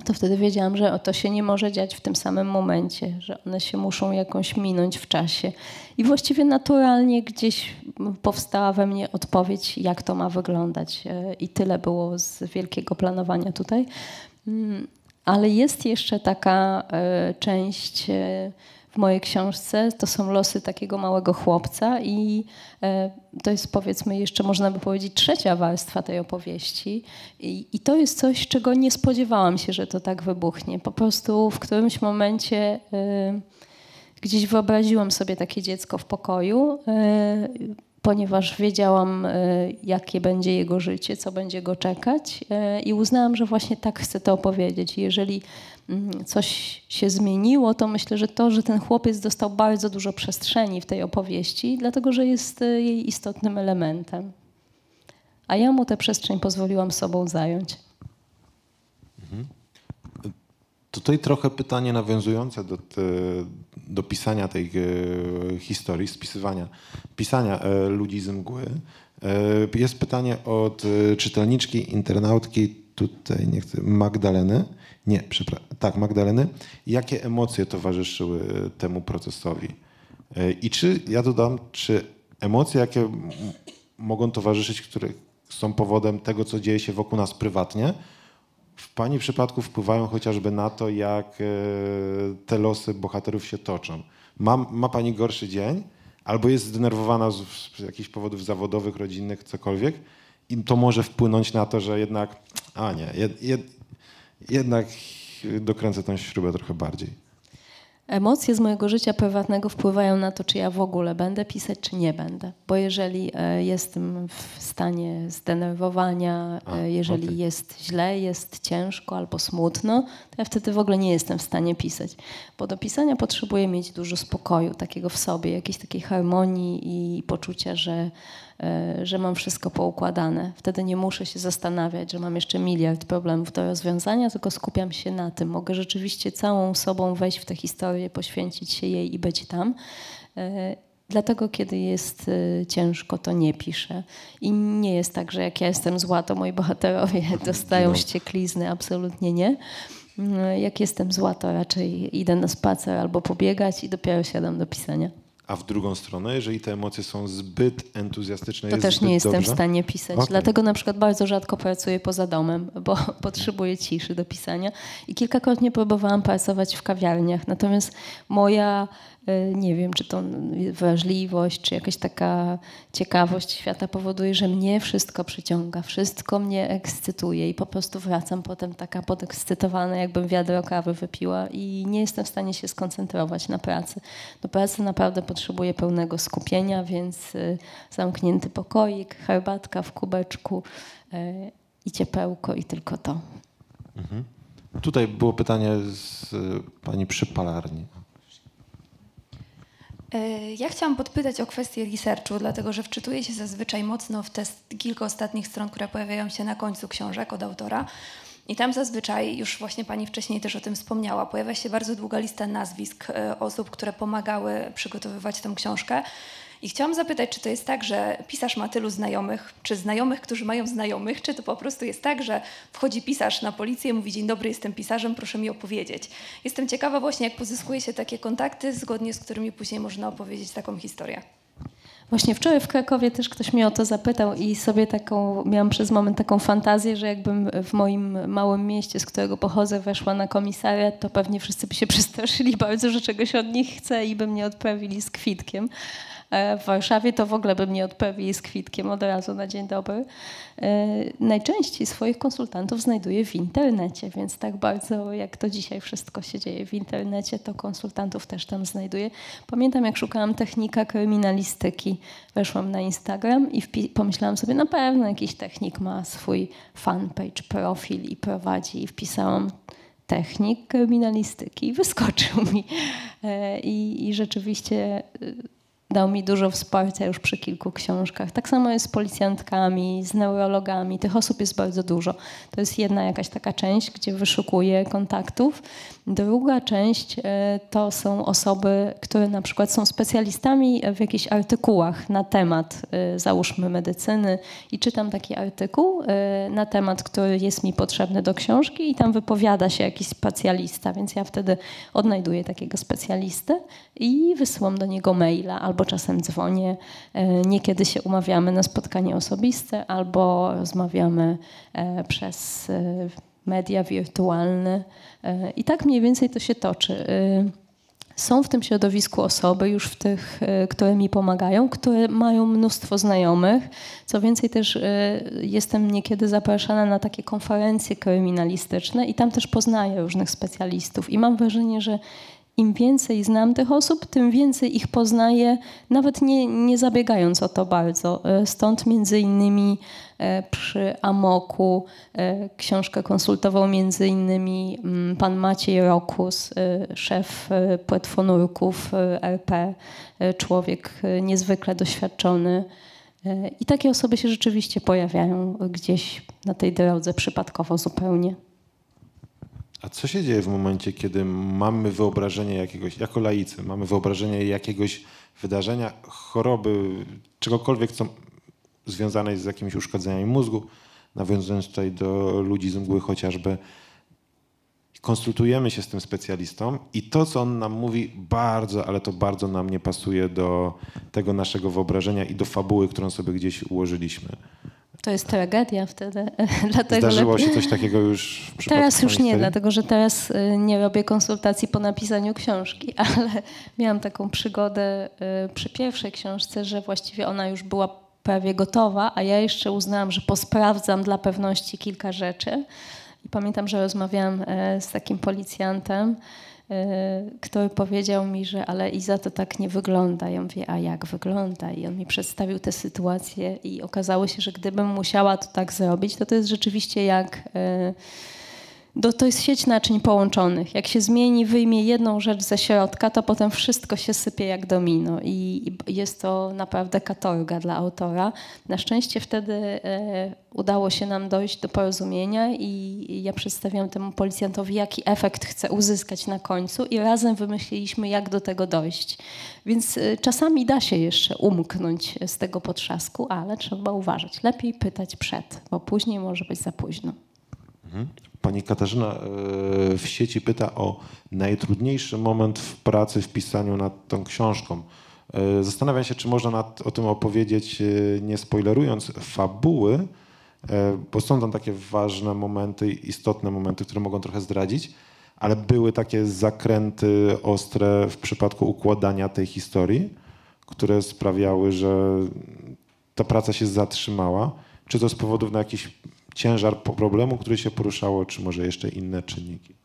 to wtedy wiedziałam, że to się nie może dziać w tym samym momencie, że one się muszą jakąś minąć w czasie. I właściwie naturalnie gdzieś powstała we mnie odpowiedź, jak to ma wyglądać. E, I tyle było z wielkiego planowania tutaj. Mm, ale jest jeszcze taka e, część e, w mojej książce to są losy takiego małego chłopca i e, to jest powiedzmy jeszcze można by powiedzieć trzecia warstwa tej opowieści i, i to jest coś, czego nie spodziewałam się, że to tak wybuchnie. Po prostu w którymś momencie gdzieś wyobraziłam sobie takie dziecko w pokoju, ponieważ wiedziałam, jakie będzie jego życie, co będzie go czekać i uznałam, że właśnie tak chcę to opowiedzieć. Jeżeli Mm, coś się zmieniło, to myślę, że to, że ten chłopiec dostał bardzo dużo przestrzeni w tej opowieści, dlatego że jest e, jej istotnym elementem. A ja mu tę przestrzeń pozwoliłam sobą zająć.
Mhm. Tutaj trochę pytanie nawiązujące do, do pisania tej e, historii, spisywania, pisania e, ludzi z mgły. E, jest pytanie od czytelniczki, internautki, tutaj nie chcę, Magdaleny. Nie, przepraszam. Tak, Magdaleny. Jakie emocje towarzyszyły temu procesowi? I czy, ja dodam, czy emocje, jakie mogą towarzyszyć, które są powodem tego, co dzieje się wokół nas prywatnie, w Pani przypadku wpływają chociażby na to, jak e, te losy bohaterów się toczą. Ma, ma Pani gorszy dzień, albo jest zdenerwowana z, z jakichś powodów zawodowych, rodzinnych, cokolwiek, i to może wpłynąć na to, że jednak, a nie, jed, jed, jednak dokręcę tę śrubę trochę bardziej.
Emocje z mojego życia prywatnego wpływają na to, czy ja w ogóle będę pisać, czy nie będę. Bo jeżeli e, jestem w stanie zdenerwowania, A, e, jeżeli okay. jest źle, jest ciężko albo smutno, to ja wtedy w ogóle nie jestem w stanie pisać. Bo do pisania potrzebuję mieć dużo spokoju, takiego w sobie, jakiejś takiej harmonii i poczucia, że że mam wszystko poukładane. Wtedy nie muszę się zastanawiać, że mam jeszcze miliard problemów do rozwiązania, tylko skupiam się na tym. Mogę rzeczywiście całą sobą wejść w tę historię, poświęcić się jej i być tam. E, dlatego, kiedy jest e, ciężko, to nie piszę. I nie jest tak, że jak ja jestem zła, to moi bohaterowie (laughs) dostają no. ścieklizny. Absolutnie nie. Jak jestem zła, to raczej idę na spacer albo pobiegać i dopiero siadam do pisania.
A w drugą stronę, jeżeli te emocje są zbyt entuzjastyczne,
to też nie jestem dobrze? w stanie pisać. Okay. Dlatego na przykład bardzo rzadko pracuję poza domem, bo (laughs) potrzebuję ciszy do pisania. I kilkakrotnie próbowałam pracować w kawiarniach. Natomiast moja nie wiem, czy to wrażliwość, czy jakaś taka ciekawość świata powoduje, że mnie wszystko przyciąga, wszystko mnie ekscytuje i po prostu wracam potem taka podekscytowana, jakbym wiadro kawy wypiła i nie jestem w stanie się skoncentrować na pracy. Do pracy naprawdę potrzebuję pełnego skupienia, więc e, zamknięty pokoik, herbatka w kubeczku e, i ciepełko i tylko to.
Mhm. Tutaj było pytanie z pani przypalarni.
E, ja chciałam podpytać o kwestię researchu, dlatego że wczytuję się zazwyczaj mocno w te kilka ostatnich stron, które pojawiają się na końcu książek od autora. I tam zazwyczaj, już właśnie pani wcześniej też o tym wspomniała, pojawia się bardzo długa lista nazwisk e, osób, które pomagały przygotowywać tę książkę. I chciałam zapytać, czy to jest tak, że pisarz ma tylu znajomych, czy znajomych, którzy mają znajomych, czy to po prostu jest tak, że wchodzi pisarz na policję, mówi dzień dobry, jestem pisarzem, proszę mi opowiedzieć. Jestem ciekawa właśnie, jak pozyskuje się takie kontakty, zgodnie z którymi później można opowiedzieć taką historię.
Właśnie wczoraj w Krakowie też ktoś mnie o to zapytał i sobie taką, miałam przez moment taką fantazję, że jakbym w moim małym mieście, z którego pochodzę, weszła na komisariat, to pewnie wszyscy by się (laughs) przestraszyli bardzo, że czegoś od nich chcę i by mnie odprawili z kwitkiem. E, w Warszawie to w ogóle bym nie odprawili z kwitkiem od razu na dzień dobry. E, najczęściej swoich konsultantów znajduję w internecie, więc tak bardzo jak to dzisiaj wszystko się dzieje w internecie, to konsultantów też tam znajduję. Pamiętam, jak szukałam technika kryminalistyki, weszłam na Instagram i pomyślałam sobie, na pewno jakiś technik ma swój fanpage, profil i prowadzi i wpisałam technik kryminalistyki i wyskoczył mi. E, I, i rzeczywiście dał mi dużo wsparcia już przy kilku książkach. Tak samo jest z policjantkami, z neurologami. Tych osób jest bardzo dużo. To jest jedna jakaś taka część, gdzie wyszukuję kontaktów. Druga część e, to są osoby, które na przykład są specjalistami w jakichś artykułach na temat, e, załóżmy, medycyny i czytam taki artykuł e, na temat, który jest mi potrzebny do książki i tam wypowiada się jakiś specjalista, więc ja wtedy odnajduję takiego specjalistę i wysyłam do niego maila albo czasem dzwonię. Niekiedy się umawiamy na spotkanie osobiste albo rozmawiamy przez media wirtualne. E, I tak mniej więcej to się toczy. E, są w tym środowisku osoby, już w tych, e, które mi pomagają, które mają mnóstwo znajomych. Co więcej, też jestem niekiedy zapraszana na takie konferencje kryminalistyczne i tam też poznaję różnych specjalistów. I mam wrażenie, że im więcej znam tych osób, tym więcej ich poznaję, nawet nie, nie zabiegając o to bardzo. E, stąd między innymi e, przy Amoku e, książkę konsultował między innymi mm, pan Maciej Rokus, szef płetwonurków RP, człowiek niezwykle doświadczony. I takie osoby się rzeczywiście pojawiają gdzieś na tej drodze przypadkowo zupełnie.
A co się dzieje w momencie, kiedy mamy wyobrażenie jakiegoś, jako laicy, mamy wyobrażenie jakiegoś wydarzenia, choroby, czegokolwiek, co związane jest z jakimiś uszkodzeniami mózgu, nawiązując tutaj do ludzi z mgły chociażby, konsultujemy się z tym specjalistą i to, co on nam mówi, bardzo, ale to bardzo nam nie pasuje do tego naszego wyobrażenia i do fabuły, którą sobie gdzieś ułożyliśmy.
To jest tragedia wtedy. (laughs) Dlatego
Zdarzyło się coś takiego już w
Teraz już nie, dlatego że teraz y, nie robię konsultacji po napisaniu książki, (laughs) ale miałam taką przygodę y, przy pierwszej książce, że właściwie ona już była prawie gotowa, a ja jeszcze uznałam, że posprawdzam dla pewności kilka rzeczy. I pamiętam, że rozmawiałam e, z takim policjantem, Y, który powiedział mi, że ale Iza to tak nie wygląda. Ja mówię, a jak wygląda? I on mi przedstawił tę sytuację i okazało się, że gdybym musiała to tak zrobić, to to jest rzeczywiście jak... Do, to jest sieć naczyń połączonych. Jak się zmieni, wyjmie jedną rzecz ze środka, to potem wszystko się sypie jak domino i, i jest to naprawdę katorga dla autora. Na szczęście wtedy e, udało się nam dojść do porozumienia i, i ja przedstawiam temu policjantowi, jaki efekt chcę uzyskać na końcu i razem wymyśliliśmy, jak do tego dojść. Więc e, czasami da się jeszcze umknąć z tego potrzasku, ale trzeba uważać. Lepiej pytać przed, bo później może być za późno.
Mhm. Pani Katarzyna e, w sieci pyta o najtrudniejszy moment w pracy, w pisaniu nad tą książką. E, zastanawiam się, czy można nad, o tym opowiedzieć, e, nie spoilerując fabuły, bo są tam takie ważne momenty, istotne momenty, które mogą trochę zdradzić, ale były takie zakręty ostre w przypadku układania tej historii, które sprawiały, że ta praca się zatrzymała. Czy to z powodów na jakiś ciężar problemu, który się poruszało, czy może jeszcze inne czynniki?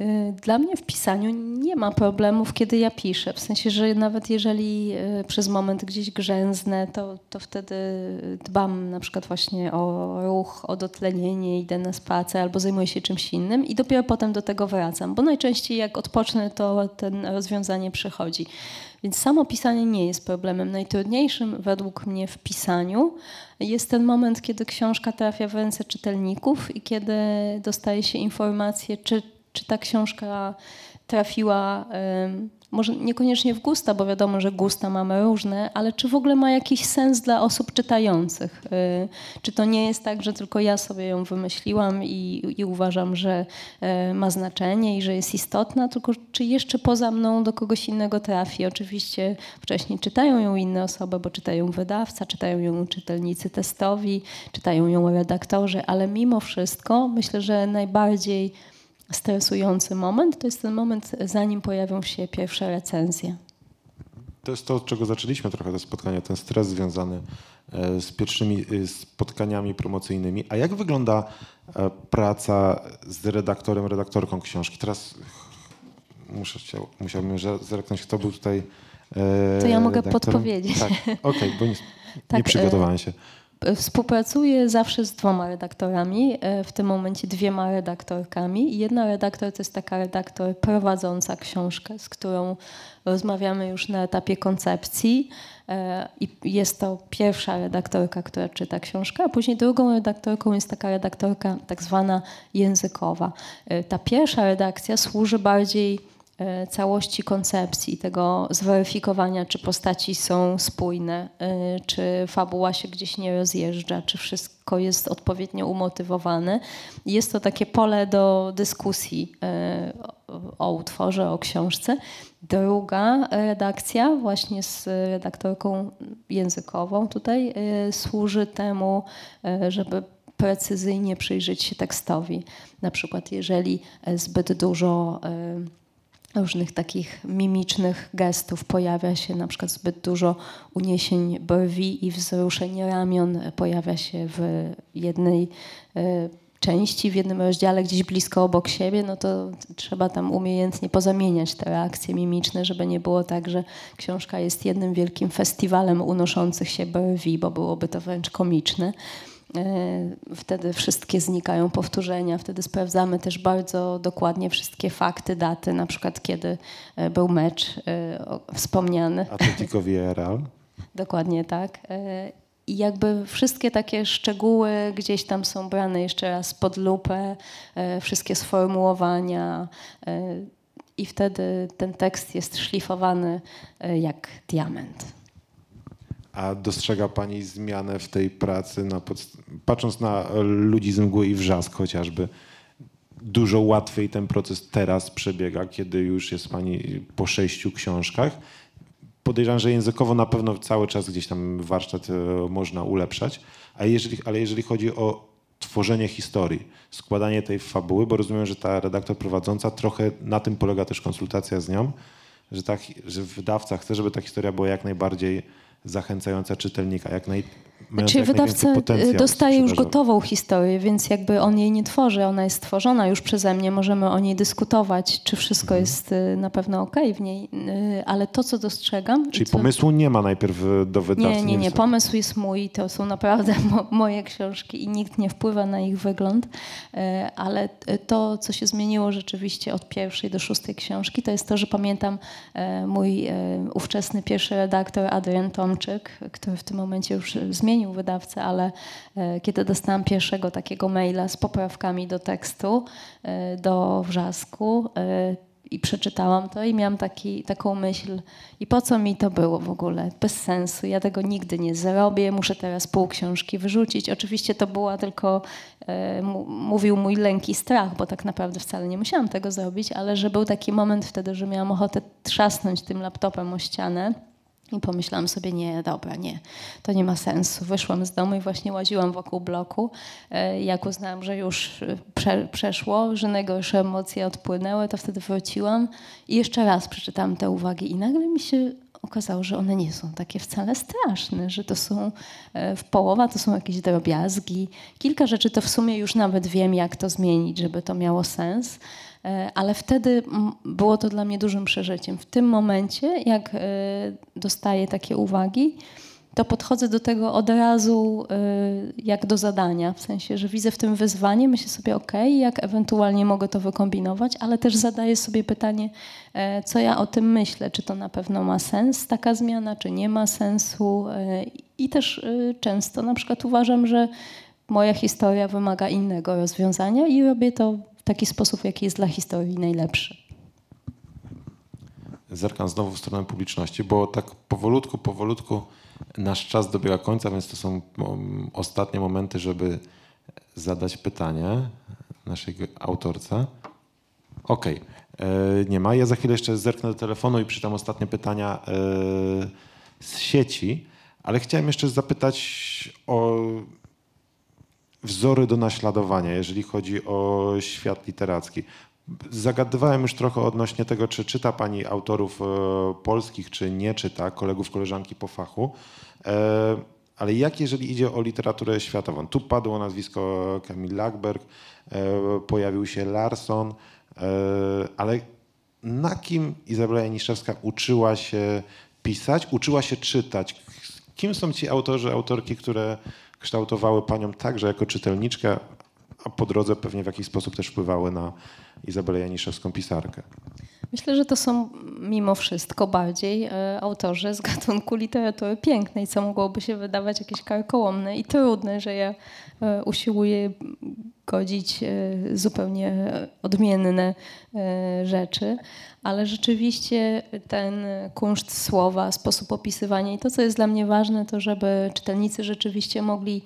Y, dla mnie w pisaniu nie ma problemów, kiedy ja piszę. W sensie, że nawet jeżeli y, przez moment gdzieś grzęznę, to, to wtedy dbam na przykład właśnie o ruch, o dotlenienie, idę na spacer albo zajmuję się czymś innym i dopiero potem do tego wracam, bo najczęściej jak odpocznę, to ten rozwiązanie przychodzi. Więc samo pisanie nie jest problemem. Najtrudniejszym według mnie w pisaniu jest ten moment, kiedy książka trafia w ręce czytelników i kiedy dostaje się informację, czy, czy ta książka trafiła może niekoniecznie w gusta, bo wiadomo, że gusta mamy różne, ale czy w ogóle ma jakiś sens dla osób czytających? Y, czy to nie jest tak, że tylko ja sobie ją wymyśliłam i, i uważam, że y, ma znaczenie i że jest istotna, tylko czy jeszcze poza mną do kogoś innego trafi? Oczywiście wcześniej czytają ją inne osoby, bo czytają wydawca, czytają ją czytelnicy testowi, czytają ją redaktorzy, ale mimo wszystko myślę, że najbardziej stresujący moment to jest ten moment, zanim pojawią się pierwsze recenzje.
to jest to, od czego zaczęliśmy trochę to spotkanie, ten stres związany e, z pierwszymi e, spotkaniami promocyjnymi. A jak wygląda e, praca z redaktorem, redaktorką książki? Teraz muszę, musiałbym zerknąć, kto był tutaj
To ja mogę
redaktorem.
podpowiedzieć.
Tak, okej, bo nie, nie (laughs)
Tak, e,
przygotowałem się.
Współpracuję zawsze z dwoma redaktorami, e, w tym momencie dwiema redaktorkami. Jedna redaktor to jest taka redaktor prowadząca książkę, z którą rozmawiamy już na etapie koncepcji. E, I jest to pierwsza redaktorka, która czyta książkę, a później drugą redaktorką jest taka redaktorka tak zwana językowa. E, Ta pierwsza redakcja służy bardziej całości koncepcji, tego zweryfikowania, czy postaci są spójne, e, czy fabuła się gdzieś nie rozjeżdża, czy wszystko jest odpowiednio umotywowane. Jest to takie pole do dyskusji e, o, utworze, o książce. Druga redakcja, właśnie z redaktorką językową tutaj, e, służy temu, e, żeby precyzyjnie przyjrzeć się tekstowi. Na przykład, jeżeli e, zbyt dużo e, różnych takich mimicznych gestów. Pojawia się, na przykład zbyt dużo uniesień brwi i wzruszeń ramion. Pojawia się w jednej e, części, w jednym rozdziale gdzieś blisko obok siebie, no to trzeba tam umiejętnie pozamieniać te reakcje mimiczne, żeby nie było tak, że książka jest jednym wielkim festiwalem unoszących się brwi, bo byłoby to wręcz komiczne. E, Wtedy wszystkie znikają powtórzenia, wtedy sprawdzamy też bardzo dokładnie wszystkie fakty, daty, na przykład kiedy e, był mecz e, wspomniany.
Atletico Villarreal. (laughs)
Dokładnie tak. I jakby wszystkie takie szczegóły gdzieś tam są brane jeszcze raz pod lupę, wszystkie sformułowania i wtedy ten tekst jest szlifowany jak diament.
A dostrzega Pani zmianę w tej pracy, na patrząc na ludzi z mgły i wrzask chociażby, dużo łatwiej ten proces teraz przebiega, kiedy już jest Pani po sześciu książkach. Podejrzewam, że językowo na pewno cały czas gdzieś tam warsztat e, można ulepszać, jeżeli, ale jeżeli chodzi o tworzenie historii, składanie tej fabuły, bo rozumiem, że ta redaktor prowadząca trochę na tym polega też konsultacja z nią, że, ta, że wydawca chce, żeby ta historia była jak najbardziej zachęcająca czytelnika, jak naj, mająca
Czy
jak
wydawca y, dostaje już gotową historię, więc jakby on jej nie tworzy, ona jest stworzona już przeze mnie, możemy o niej dyskutować, czy wszystko
Mhm.
jest y, na pewno okej w niej, y, ale to, co dostrzegam...
Czyli
co...
pomysłu nie ma najpierw e, do wydawcy.
Nie, nie, nie. Pomysł jest mój. To są naprawdę (laughs) mo moje książki i nikt nie wpływa na ich wygląd. E, Ale to, co się zmieniło rzeczywiście od pierwszej do szóstej książki, to jest to, że pamiętam e, mój e, ówczesny pierwszy redaktor Adrian Tomczyk, który w tym momencie już e, zmienił wydawcę, ale e, kiedy dostałam pierwszego takiego maila z poprawkami do tekstu, e, do wrzasku, e, i przeczytałam to i miałam taki, taką myśl, i po co mi to było w ogóle? Bez sensu, ja tego nigdy nie zrobię, muszę teraz pół książki wyrzucić. Oczywiście to była tylko, e, mówił mój lęk i strach, bo tak naprawdę wcale nie musiałam tego zrobić, ale że był taki moment wtedy, że miałam ochotę trzasnąć tym laptopem o ścianę. I pomyślałam sobie, nie, dobra, nie, to nie ma sensu. Wyszłam z domu i właśnie łaziłam wokół bloku. E, Jak uznałam, że już e, prze, przeszło, że najgorsze emocje odpłynęły, to wtedy wróciłam i jeszcze raz przeczytałam te uwagi i nagle mi się okazało, że one nie są takie wcale straszne, że to są e, w połowa to są jakieś drobiazgi. Kilka rzeczy to w sumie już nawet wiem, jak to zmienić, żeby to miało sens. E, Ale wtedy mm, było to dla mnie dużym przeżyciem. W tym momencie, jak e, dostaję takie uwagi, to podchodzę do tego od razu e, jak do zadania. W sensie, że widzę w tym wyzwanie, myślę sobie, ok, jak ewentualnie mogę to wykombinować, ale też zadaję sobie pytanie, co ja o tym myślę. Czy to na pewno ma sens, taka zmiana, czy nie ma sensu. I też często na przykład uważam, że moja historia wymaga innego rozwiązania i robię to taki sposób, jaki jest dla historii najlepszy.
Zerkam znowu w stronę publiczności, bo tak powolutku, powolutku nasz czas dobiega końca, więc to są ostatnie momenty, żeby zadać pytanie naszej autorce. Okej, e, nie ma. Ja za chwilę jeszcze zerknę do telefonu i przeczytam ostatnie pytania e, z sieci, ale chciałem jeszcze zapytać o wzory do naśladowania, jeżeli chodzi o świat literacki. Zagadywałem już trochę odnośnie tego, czy czyta Pani autorów e, polskich, czy nie czyta, kolegów, koleżanki po fachu. E, ale jak jeżeli idzie o literaturę światową? Tu padło nazwisko Kamil Lackberg, e, pojawił się Larson, ale na kim Izabela Janiszewska uczyła się pisać, uczyła się czytać? Kim są ci autorzy, autorki, które kształtowały Panią także jako czytelniczkę, a po drodze pewnie w jakiś sposób też wpływały na Izabelę Janiszewską pisarkę?
Myślę, że to są mimo wszystko bardziej e, autorzy z gatunku literatury pięknej, co mogłoby się wydawać jakieś karkołomne i trudne, że ja e, usiłuję godzić e, zupełnie odmienne rzeczy, ale rzeczywiście ten kunszt słowa, sposób opisywania i to, co jest dla mnie ważne, to żeby czytelnicy rzeczywiście mogli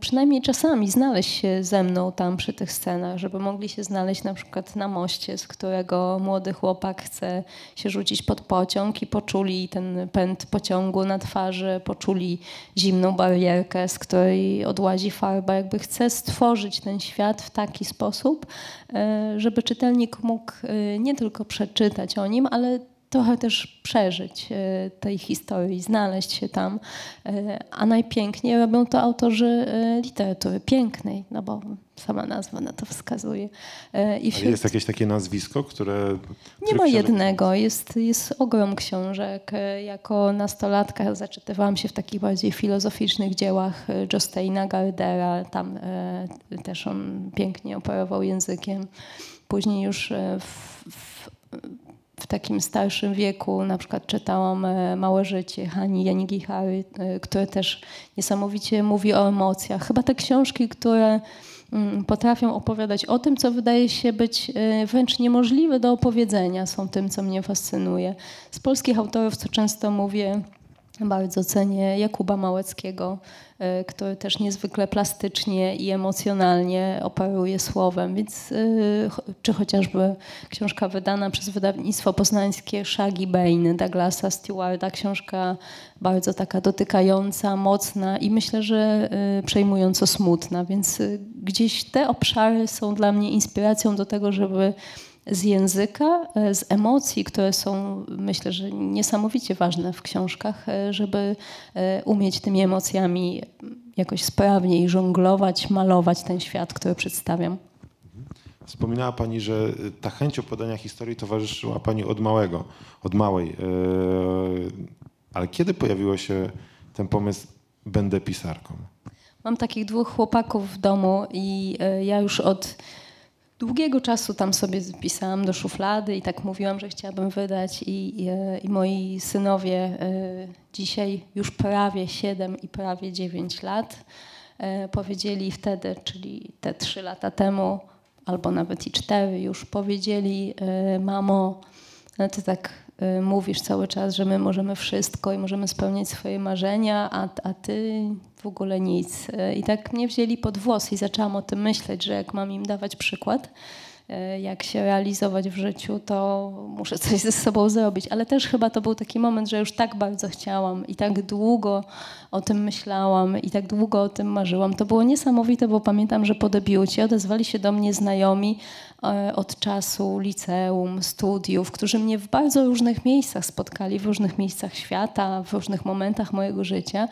przynajmniej czasami znaleźć się ze mną tam przy tych scenach, żeby mogli się znaleźć na przykład na moście, z którego młody chłopak chce się rzucić pod pociąg i poczuli ten pęd pociągu na twarzy, poczuli zimną barierkę, z której odłazi farba, jakby chce stworzyć ten świat w taki sposób, e, żeby czytelnik mógł e, nie tylko przeczytać o nim, ale trochę też przeżyć e, tej historii, znaleźć się tam. A najpiękniej robią to autorzy literatury pięknej, no bo sama nazwa na to wskazuje.
I wśród... jest jakieś takie nazwisko, które...
Nie ma jednego, jest, jest ogrom książek. Jako nastolatka zaczytywałam się w takich bardziej filozoficznych dziełach Josteina Gardera, tam też on pięknie operował językiem. Później już w, w, w takim starszym wieku na przykład czytałam Małe życie Hani Janigihary, które też niesamowicie mówi o emocjach. Chyba te książki, które potrafią opowiadać o tym, co wydaje się być wręcz niemożliwe do opowiedzenia, są tym, co mnie fascynuje. Z polskich autorów, co często mówię, bardzo cenię Jakuba Małeckiego, który też niezwykle plastycznie i emocjonalnie operuje słowem, więc czy chociażby książka wydana przez wydawnictwo poznańskie Shaggy Bane Douglasa Stewarda, książka bardzo taka dotykająca, mocna i myślę, że przejmująco smutna, więc gdzieś te obszary są dla mnie inspiracją do tego, żeby z języka, z emocji, które są myślę, że niesamowicie ważne w książkach, żeby umieć tymi emocjami jakoś sprawniej żonglować, malować ten świat, który przedstawiam.
Wspominała Pani, że ta chęć opowiadania historii towarzyszyła Pani od małego, od małej. Ale kiedy pojawił się ten pomysł, będę pisarką?
Mam takich dwóch chłopaków w domu i ja już od długiego czasu tam sobie pisałam do szuflady i tak mówiłam, że chciałabym wydać i, i, i moi synowie dzisiaj już prawie 7 i prawie 9 lat powiedzieli wtedy, czyli te 3 lata temu, albo nawet i 4 już powiedzieli, mamo, no ty tak mówisz cały czas, że my możemy wszystko i możemy spełniać swoje marzenia, a, a ty w ogóle nic. I tak mnie wzięli pod włos i zaczęłam o tym myśleć, że jak mam im dawać przykład, jak się realizować w życiu, to muszę coś ze sobą zrobić. Ale też chyba to był taki moment, że już tak bardzo chciałam i tak długo o tym myślałam i tak długo o tym marzyłam. To było niesamowite, bo pamiętam, że po debiucie odezwali się do mnie znajomi od czasu liceum, studiów, którzy mnie w bardzo różnych miejscach spotkali, w różnych miejscach świata, w różnych momentach mojego życia.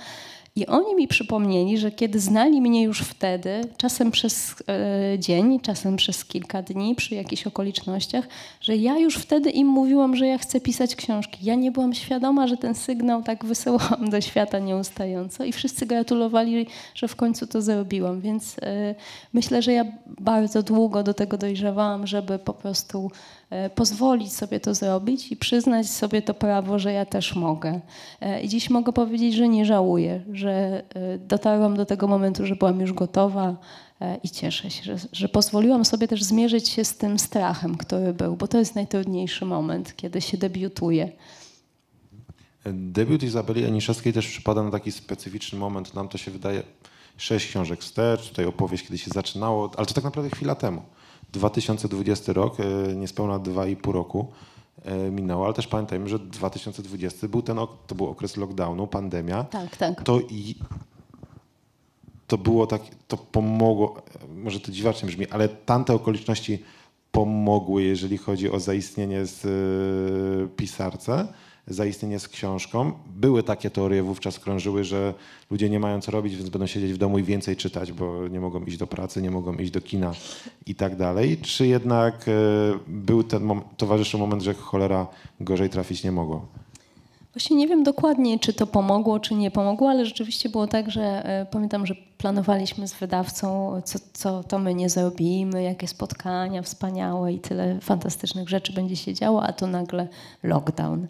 I oni mi przypomnieli, że kiedy znali mnie już wtedy, czasem przez e, dzień, czasem przez kilka dni, przy jakichś okolicznościach, że ja już wtedy im mówiłam, że ja chcę pisać książki. Ja nie byłam świadoma, że ten sygnał tak wysyłałam do świata nieustająco i wszyscy gratulowali, że w końcu to zrobiłam. Więc e, myślę, że ja bardzo długo do tego dojrzewałam, żeby po prostu pozwolić sobie to zrobić i przyznać sobie to prawo, że ja też mogę. I dziś mogę powiedzieć, że nie żałuję, że dotarłam do tego momentu, że byłam już gotowa i cieszę się, że, że pozwoliłam sobie też zmierzyć się z tym strachem, który był, bo to jest najtrudniejszy moment, kiedy się debiutuje.
Debiut Izabeli Janiszewskiej też przypada na taki specyficzny moment. Nam to się wydaje sześć książek wstecz, tutaj opowieść, kiedy się zaczynało, ale to tak naprawdę chwila temu. 2020 rok, niespełna 2,5 roku minęło, ale też pamiętajmy, że 2020 był ten, to był okres lockdownu, pandemia.
Tak, tak.
To i to było tak, to pomogło, może to dziwacznie brzmi, ale tamte okoliczności pomogły, jeżeli chodzi o zaistnienie z e, pisarce, zaistnienie z książką. Były takie teorie wówczas krążyły, że ludzie nie mają co robić, więc będą siedzieć w domu i więcej czytać, bo nie mogą iść do pracy, nie mogą iść do kina i tak dalej. Czy jednak e, był ten mom- towarzyszył moment, że cholera gorzej trafić nie mogło?
Właśnie nie wiem dokładnie, czy to pomogło, czy nie pomogło, ale rzeczywiście było tak, że e, pamiętam, że planowaliśmy z wydawcą, co, co to my nie zrobimy, jakie spotkania wspaniałe i tyle fantastycznych rzeczy będzie się działo, a tu nagle lockdown.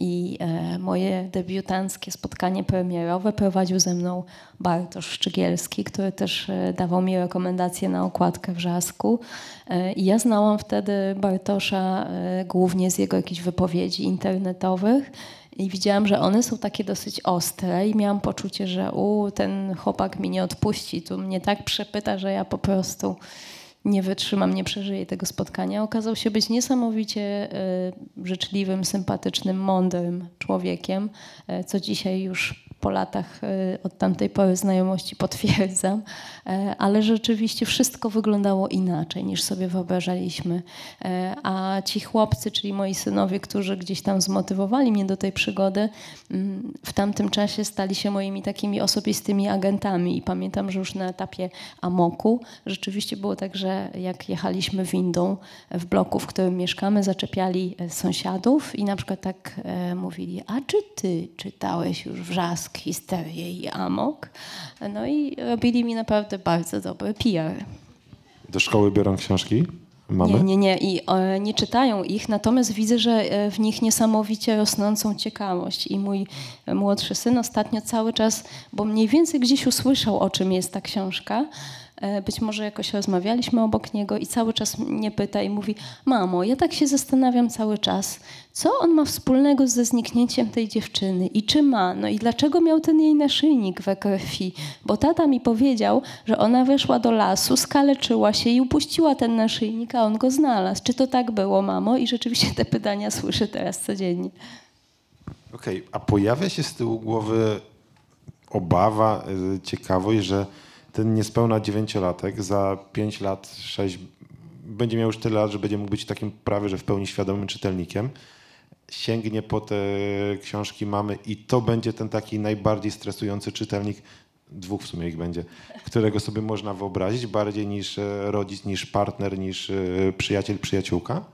I e, moje debiutanckie spotkanie premierowe prowadził ze mną Bartosz Szczygielski, który też e, dawał mi rekomendacje na okładkę wrzasku. E, I ja znałam wtedy Bartosza e, głównie z jego jakichś wypowiedzi internetowych. I widziałam, że one są takie dosyć ostre i miałam poczucie, że u, ten chłopak mi nie odpuści, tu mnie tak przepyta, że ja po prostu nie wytrzymam, nie przeżyję tego spotkania. Okazał się być niesamowicie y, życzliwym, sympatycznym, mądrym człowiekiem, y, co dzisiaj już po latach y, od tamtej pory znajomości potwierdzam, y, ale rzeczywiście wszystko wyglądało inaczej niż sobie wyobrażaliśmy. Y, A ci chłopcy, czyli moi synowie, którzy gdzieś tam zmotywowali mnie do tej przygody, mm, w tamtym czasie stali się moimi takimi osobistymi agentami. I pamiętam, że już na etapie Amoku rzeczywiście było tak, że jak jechaliśmy windą w bloku, w którym mieszkamy, zaczepiali e, sąsiadów i na przykład tak e, mówili, a czy ty czytałeś już Wrzask, Histerię i Amok? No i robili mi naprawdę bardzo dobry PR.
Do szkoły biorą książki? Mamy?
Nie, nie, nie. I e, nie czytają ich, natomiast widzę, że e, w nich niesamowicie rosnącą ciekawość. I mój e, młodszy syn ostatnio cały czas, bo mniej więcej gdzieś usłyszał, o czym jest ta książka. E, Być może jakoś rozmawialiśmy obok niego i cały czas mnie pyta i mówi: Mamo, ja tak się zastanawiam cały czas, co on ma wspólnego ze zniknięciem tej dziewczyny i czy ma, no i dlaczego miał ten jej naszyjnik we krwi? Bo tata mi powiedział, że ona weszła do lasu, skaleczyła się i upuściła ten naszyjnik, a on go znalazł. Czy to tak było, mamo? I rzeczywiście te pytania (laughs) słyszę teraz codziennie.
Okej, a pojawia się z tyłu głowy obawa, y, ciekawość, że ten niespełna dziewięciolatek za 5 lat, 6 będzie miał już tyle lat, że będzie mógł być takim prawie, że w pełni świadomym czytelnikiem, sięgnie po te książki mamy i to będzie ten taki najbardziej stresujący czytelnik, dwóch w sumie ich będzie, którego sobie można wyobrazić bardziej niż e, rodzic, niż partner, niż e, przyjaciel, przyjaciółka.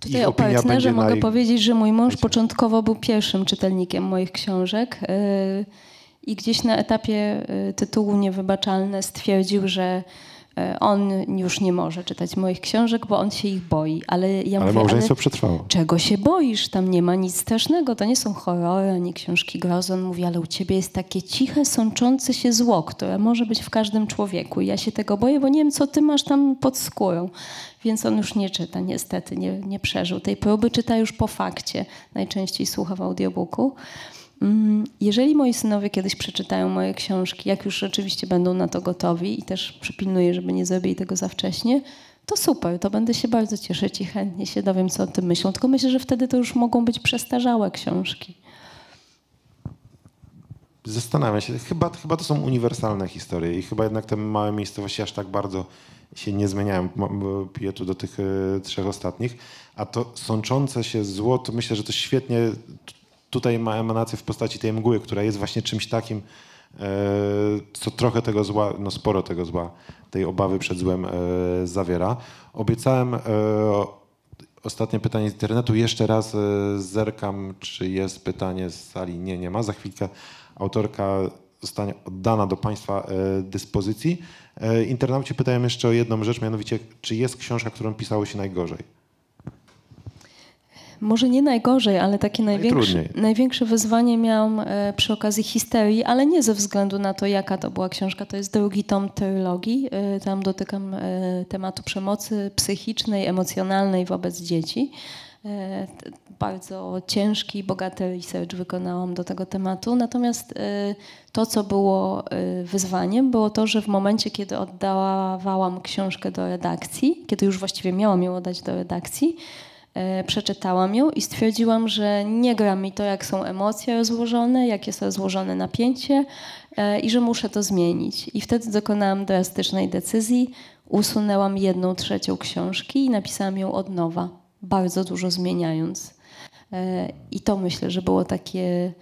Tutaj o partnerze mogę
naj-
powiedzieć, że mój mąż początkowo był pierwszym czytelnikiem moich książek. Yy, i gdzieś na etapie yy, tytułu Niewybaczalne stwierdził, że yy, on już nie może czytać moich książek, bo on się ich boi. Ale ja
Ale
mówię,
małżeństwo
ale
przetrwało.
czego się boisz? Tam nie ma nic strasznego, to nie są horrory ani książki grozy. On mówi, ale u ciebie jest takie ciche, sączące się zło, które może być w każdym człowieku. I ja się tego boję, bo nie wiem, co ty masz tam pod skórą. Więc on już nie czyta, niestety, nie, nie przeżył tej próby. Czyta już po fakcie, najczęściej słucha w audiobooku. Mm, Jeżeli moi synowie kiedyś przeczytają moje książki, jak już rzeczywiście będą na to gotowi i też przypilnuję, żeby nie zrobili tego za wcześnie, to super, to będę się bardzo cieszyć i chętnie się dowiem, co o tym myślą. Tylko myślę, że wtedy to już mogą być przestarzałe książki.
Zastanawiam się, chyba, chyba to są uniwersalne historie i chyba jednak te małe miejscowości aż tak bardzo się nie zmieniają. Piję tu do tych e, trzech ostatnich. A to sączące się zło, to myślę, że to świetnie tutaj ma emanację w postaci tej mgły, która jest właśnie czymś takim, e, co trochę tego zła, no sporo tego zła, tej obawy przed złem e, zawiera. Obiecałem e, Ostatnie pytanie z internetu. Jeszcze raz zerkam, czy jest pytanie z sali. Nie, nie ma. Za chwilkę autorka zostanie oddana do Państwa dyspozycji. Internauci pytają jeszcze o jedną rzecz, mianowicie, czy jest książka, którą pisało się najgorzej?
Może nie najgorzej, ale takie największe,
Najtrudniej.
największe wyzwanie miałam e, przy okazji histerii, ale nie ze względu na to, jaka to była książka. To jest drugi tom trylogii. E, Tam dotykam e, tematu przemocy psychicznej, emocjonalnej wobec dzieci. Bardzo ciężki i bogaty research wykonałam do tego tematu. Natomiast to, co było wyzwaniem, było to, że w momencie, kiedy oddawałam książkę do redakcji, kiedy już właściwie miałam ją oddać do redakcji, przeczytałam ją i stwierdziłam, że nie gra mi to, jak są emocje rozłożone, jak jest rozłożone napięcie e, i że muszę to zmienić. I wtedy dokonałam drastycznej decyzji. usunęłam jedną trzecią książki i napisałam ją od nowa, bardzo dużo zmieniając. E, I to myślę, że było takie e,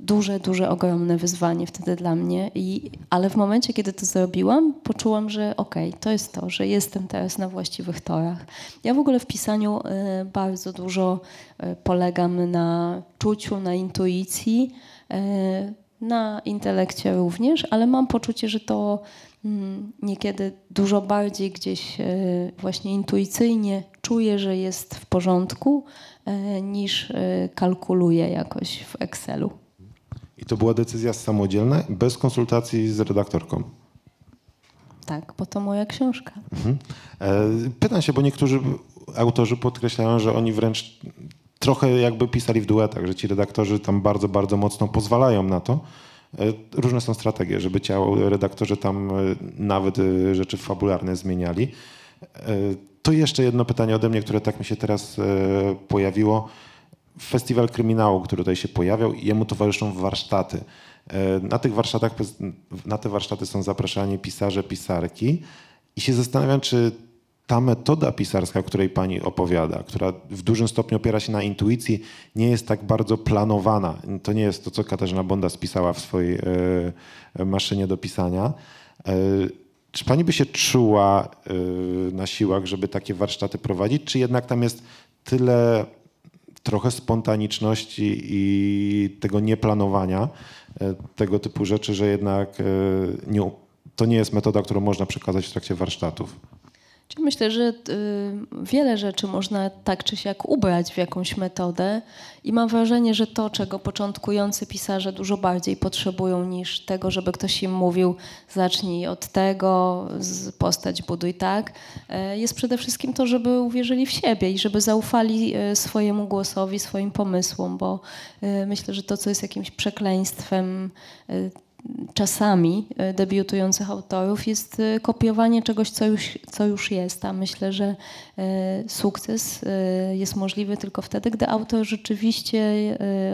duże, duże, ogromne wyzwanie wtedy dla mnie. I, ale w momencie, kiedy to zrobiłam, poczułam, że okej, to jest to, że jestem teraz na właściwych torach. Ja w ogóle w pisaniu e, bardzo dużo e, polegam na czuciu, na intuicji, na intelekcie również, ale mam poczucie, że to niekiedy dużo bardziej gdzieś e, właśnie intuicyjnie czuję, że jest w porządku, e, niż e, kalkuluję jakoś w Excelu.
I to była decyzja samodzielna, bez konsultacji z redaktorką.
Tak, bo to moja książka.
Mhm. Pytam się, bo niektórzy autorzy podkreślają, że oni wręcz trochę jakby pisali w duetach, że ci redaktorzy tam bardzo, bardzo mocno pozwalają na to. E, Różne są strategie, żeby ci redaktorzy tam e, nawet e, rzeczy fabularne zmieniali. To jeszcze jedno pytanie ode mnie, które tak mi się teraz pojawiło. Festiwal kryminału, który tutaj się pojawiał, jemu towarzyszą warsztaty. Na tych warsztatach, na te warsztaty są zapraszani pisarze, pisarki i się zastanawiam, czy ta metoda pisarska, o której pani opowiada, która w dużym stopniu opiera się na intuicji, nie jest tak bardzo planowana. To nie jest to, co Katarzyna Bonda spisała w swojej e, maszynie do pisania. E, czy pani by się czuła e, na siłach, żeby takie warsztaty prowadzić, czy jednak tam jest tyle trochę spontaniczności i tego nieplanowania tego typu rzeczy, że jednak nie, to nie jest metoda, którą można przekazać w trakcie warsztatów.
Czyli Myślę, że y, wiele rzeczy można tak czy siak ubrać w jakąś metodę i mam wrażenie, że to, czego początkujący pisarze dużo bardziej potrzebują niż tego, żeby ktoś im mówił zacznij od tego, postać buduj tak, y, jest przede wszystkim to, żeby uwierzyli w siebie i żeby zaufali y, swojemu głosowi, swoim pomysłom, bo y, myślę, że to, co jest jakimś przekleństwem czasami e, debiutujących autorów jest e, kopiowanie czegoś, co już, co już jest. A myślę, że e, sukces jest możliwy tylko wtedy, gdy autor rzeczywiście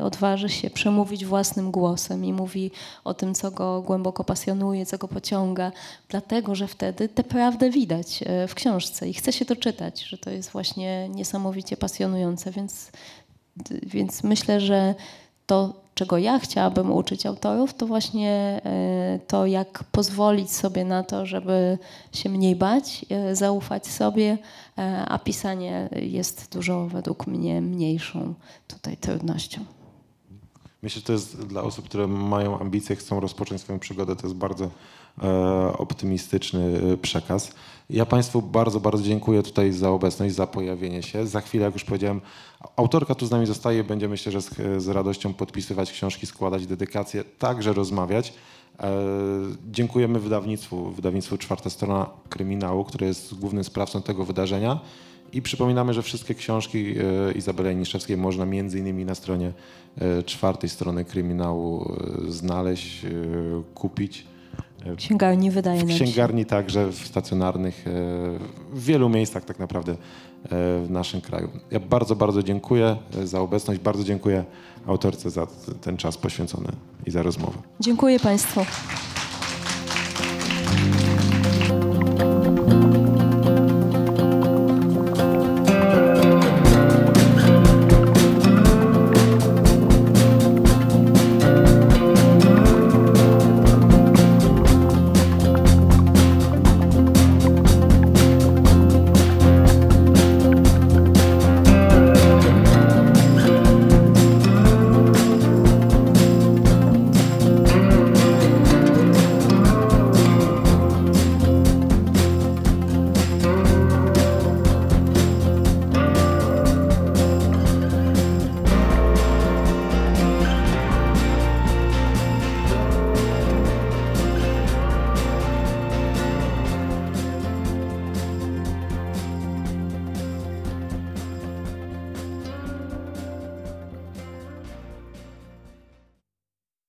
odważy się przemówić własnym głosem i mówi o tym, co go głęboko pasjonuje, co go pociąga, dlatego że wtedy tę prawdę widać w książce i chce się to czytać, że to jest właśnie niesamowicie pasjonujące, więc, więc myślę, że to, czego ja chciałabym uczyć autorów, to właśnie e, to, jak pozwolić sobie na to, żeby się mniej bać, e, zaufać sobie, e, a pisanie jest dużo według mnie mniejszą tutaj trudnością.
Myślę, że to jest dla osób, które mają ambicje, chcą rozpocząć swoją przygodę, to jest bardzo optymistyczny przekaz. Ja Państwu bardzo, bardzo dziękuję tutaj za obecność, za pojawienie się. Za chwilę, jak już powiedziałem, autorka tu z nami zostaje, będzie myślę, że z, z radością podpisywać książki, składać dedykacje, także rozmawiać. E, dziękujemy wydawnictwu, wydawnictwu Czwarta Strona Kryminału, które jest głównym sprawcą tego wydarzenia. I przypominamy, że wszystkie książki e, Izabeli Janiszewskiej można między innymi na stronie e, czwartej strony kryminału e, znaleźć, kupić.
W księgarni wydaje
W
nam się.
księgarni także, w stacjonarnych, e, w wielu miejscach tak naprawdę e, w naszym kraju. Ja bardzo, bardzo dziękuję e, za obecność, bardzo dziękuję autorce za ten czas poświęcony i za rozmowę.
Dziękuję Państwu.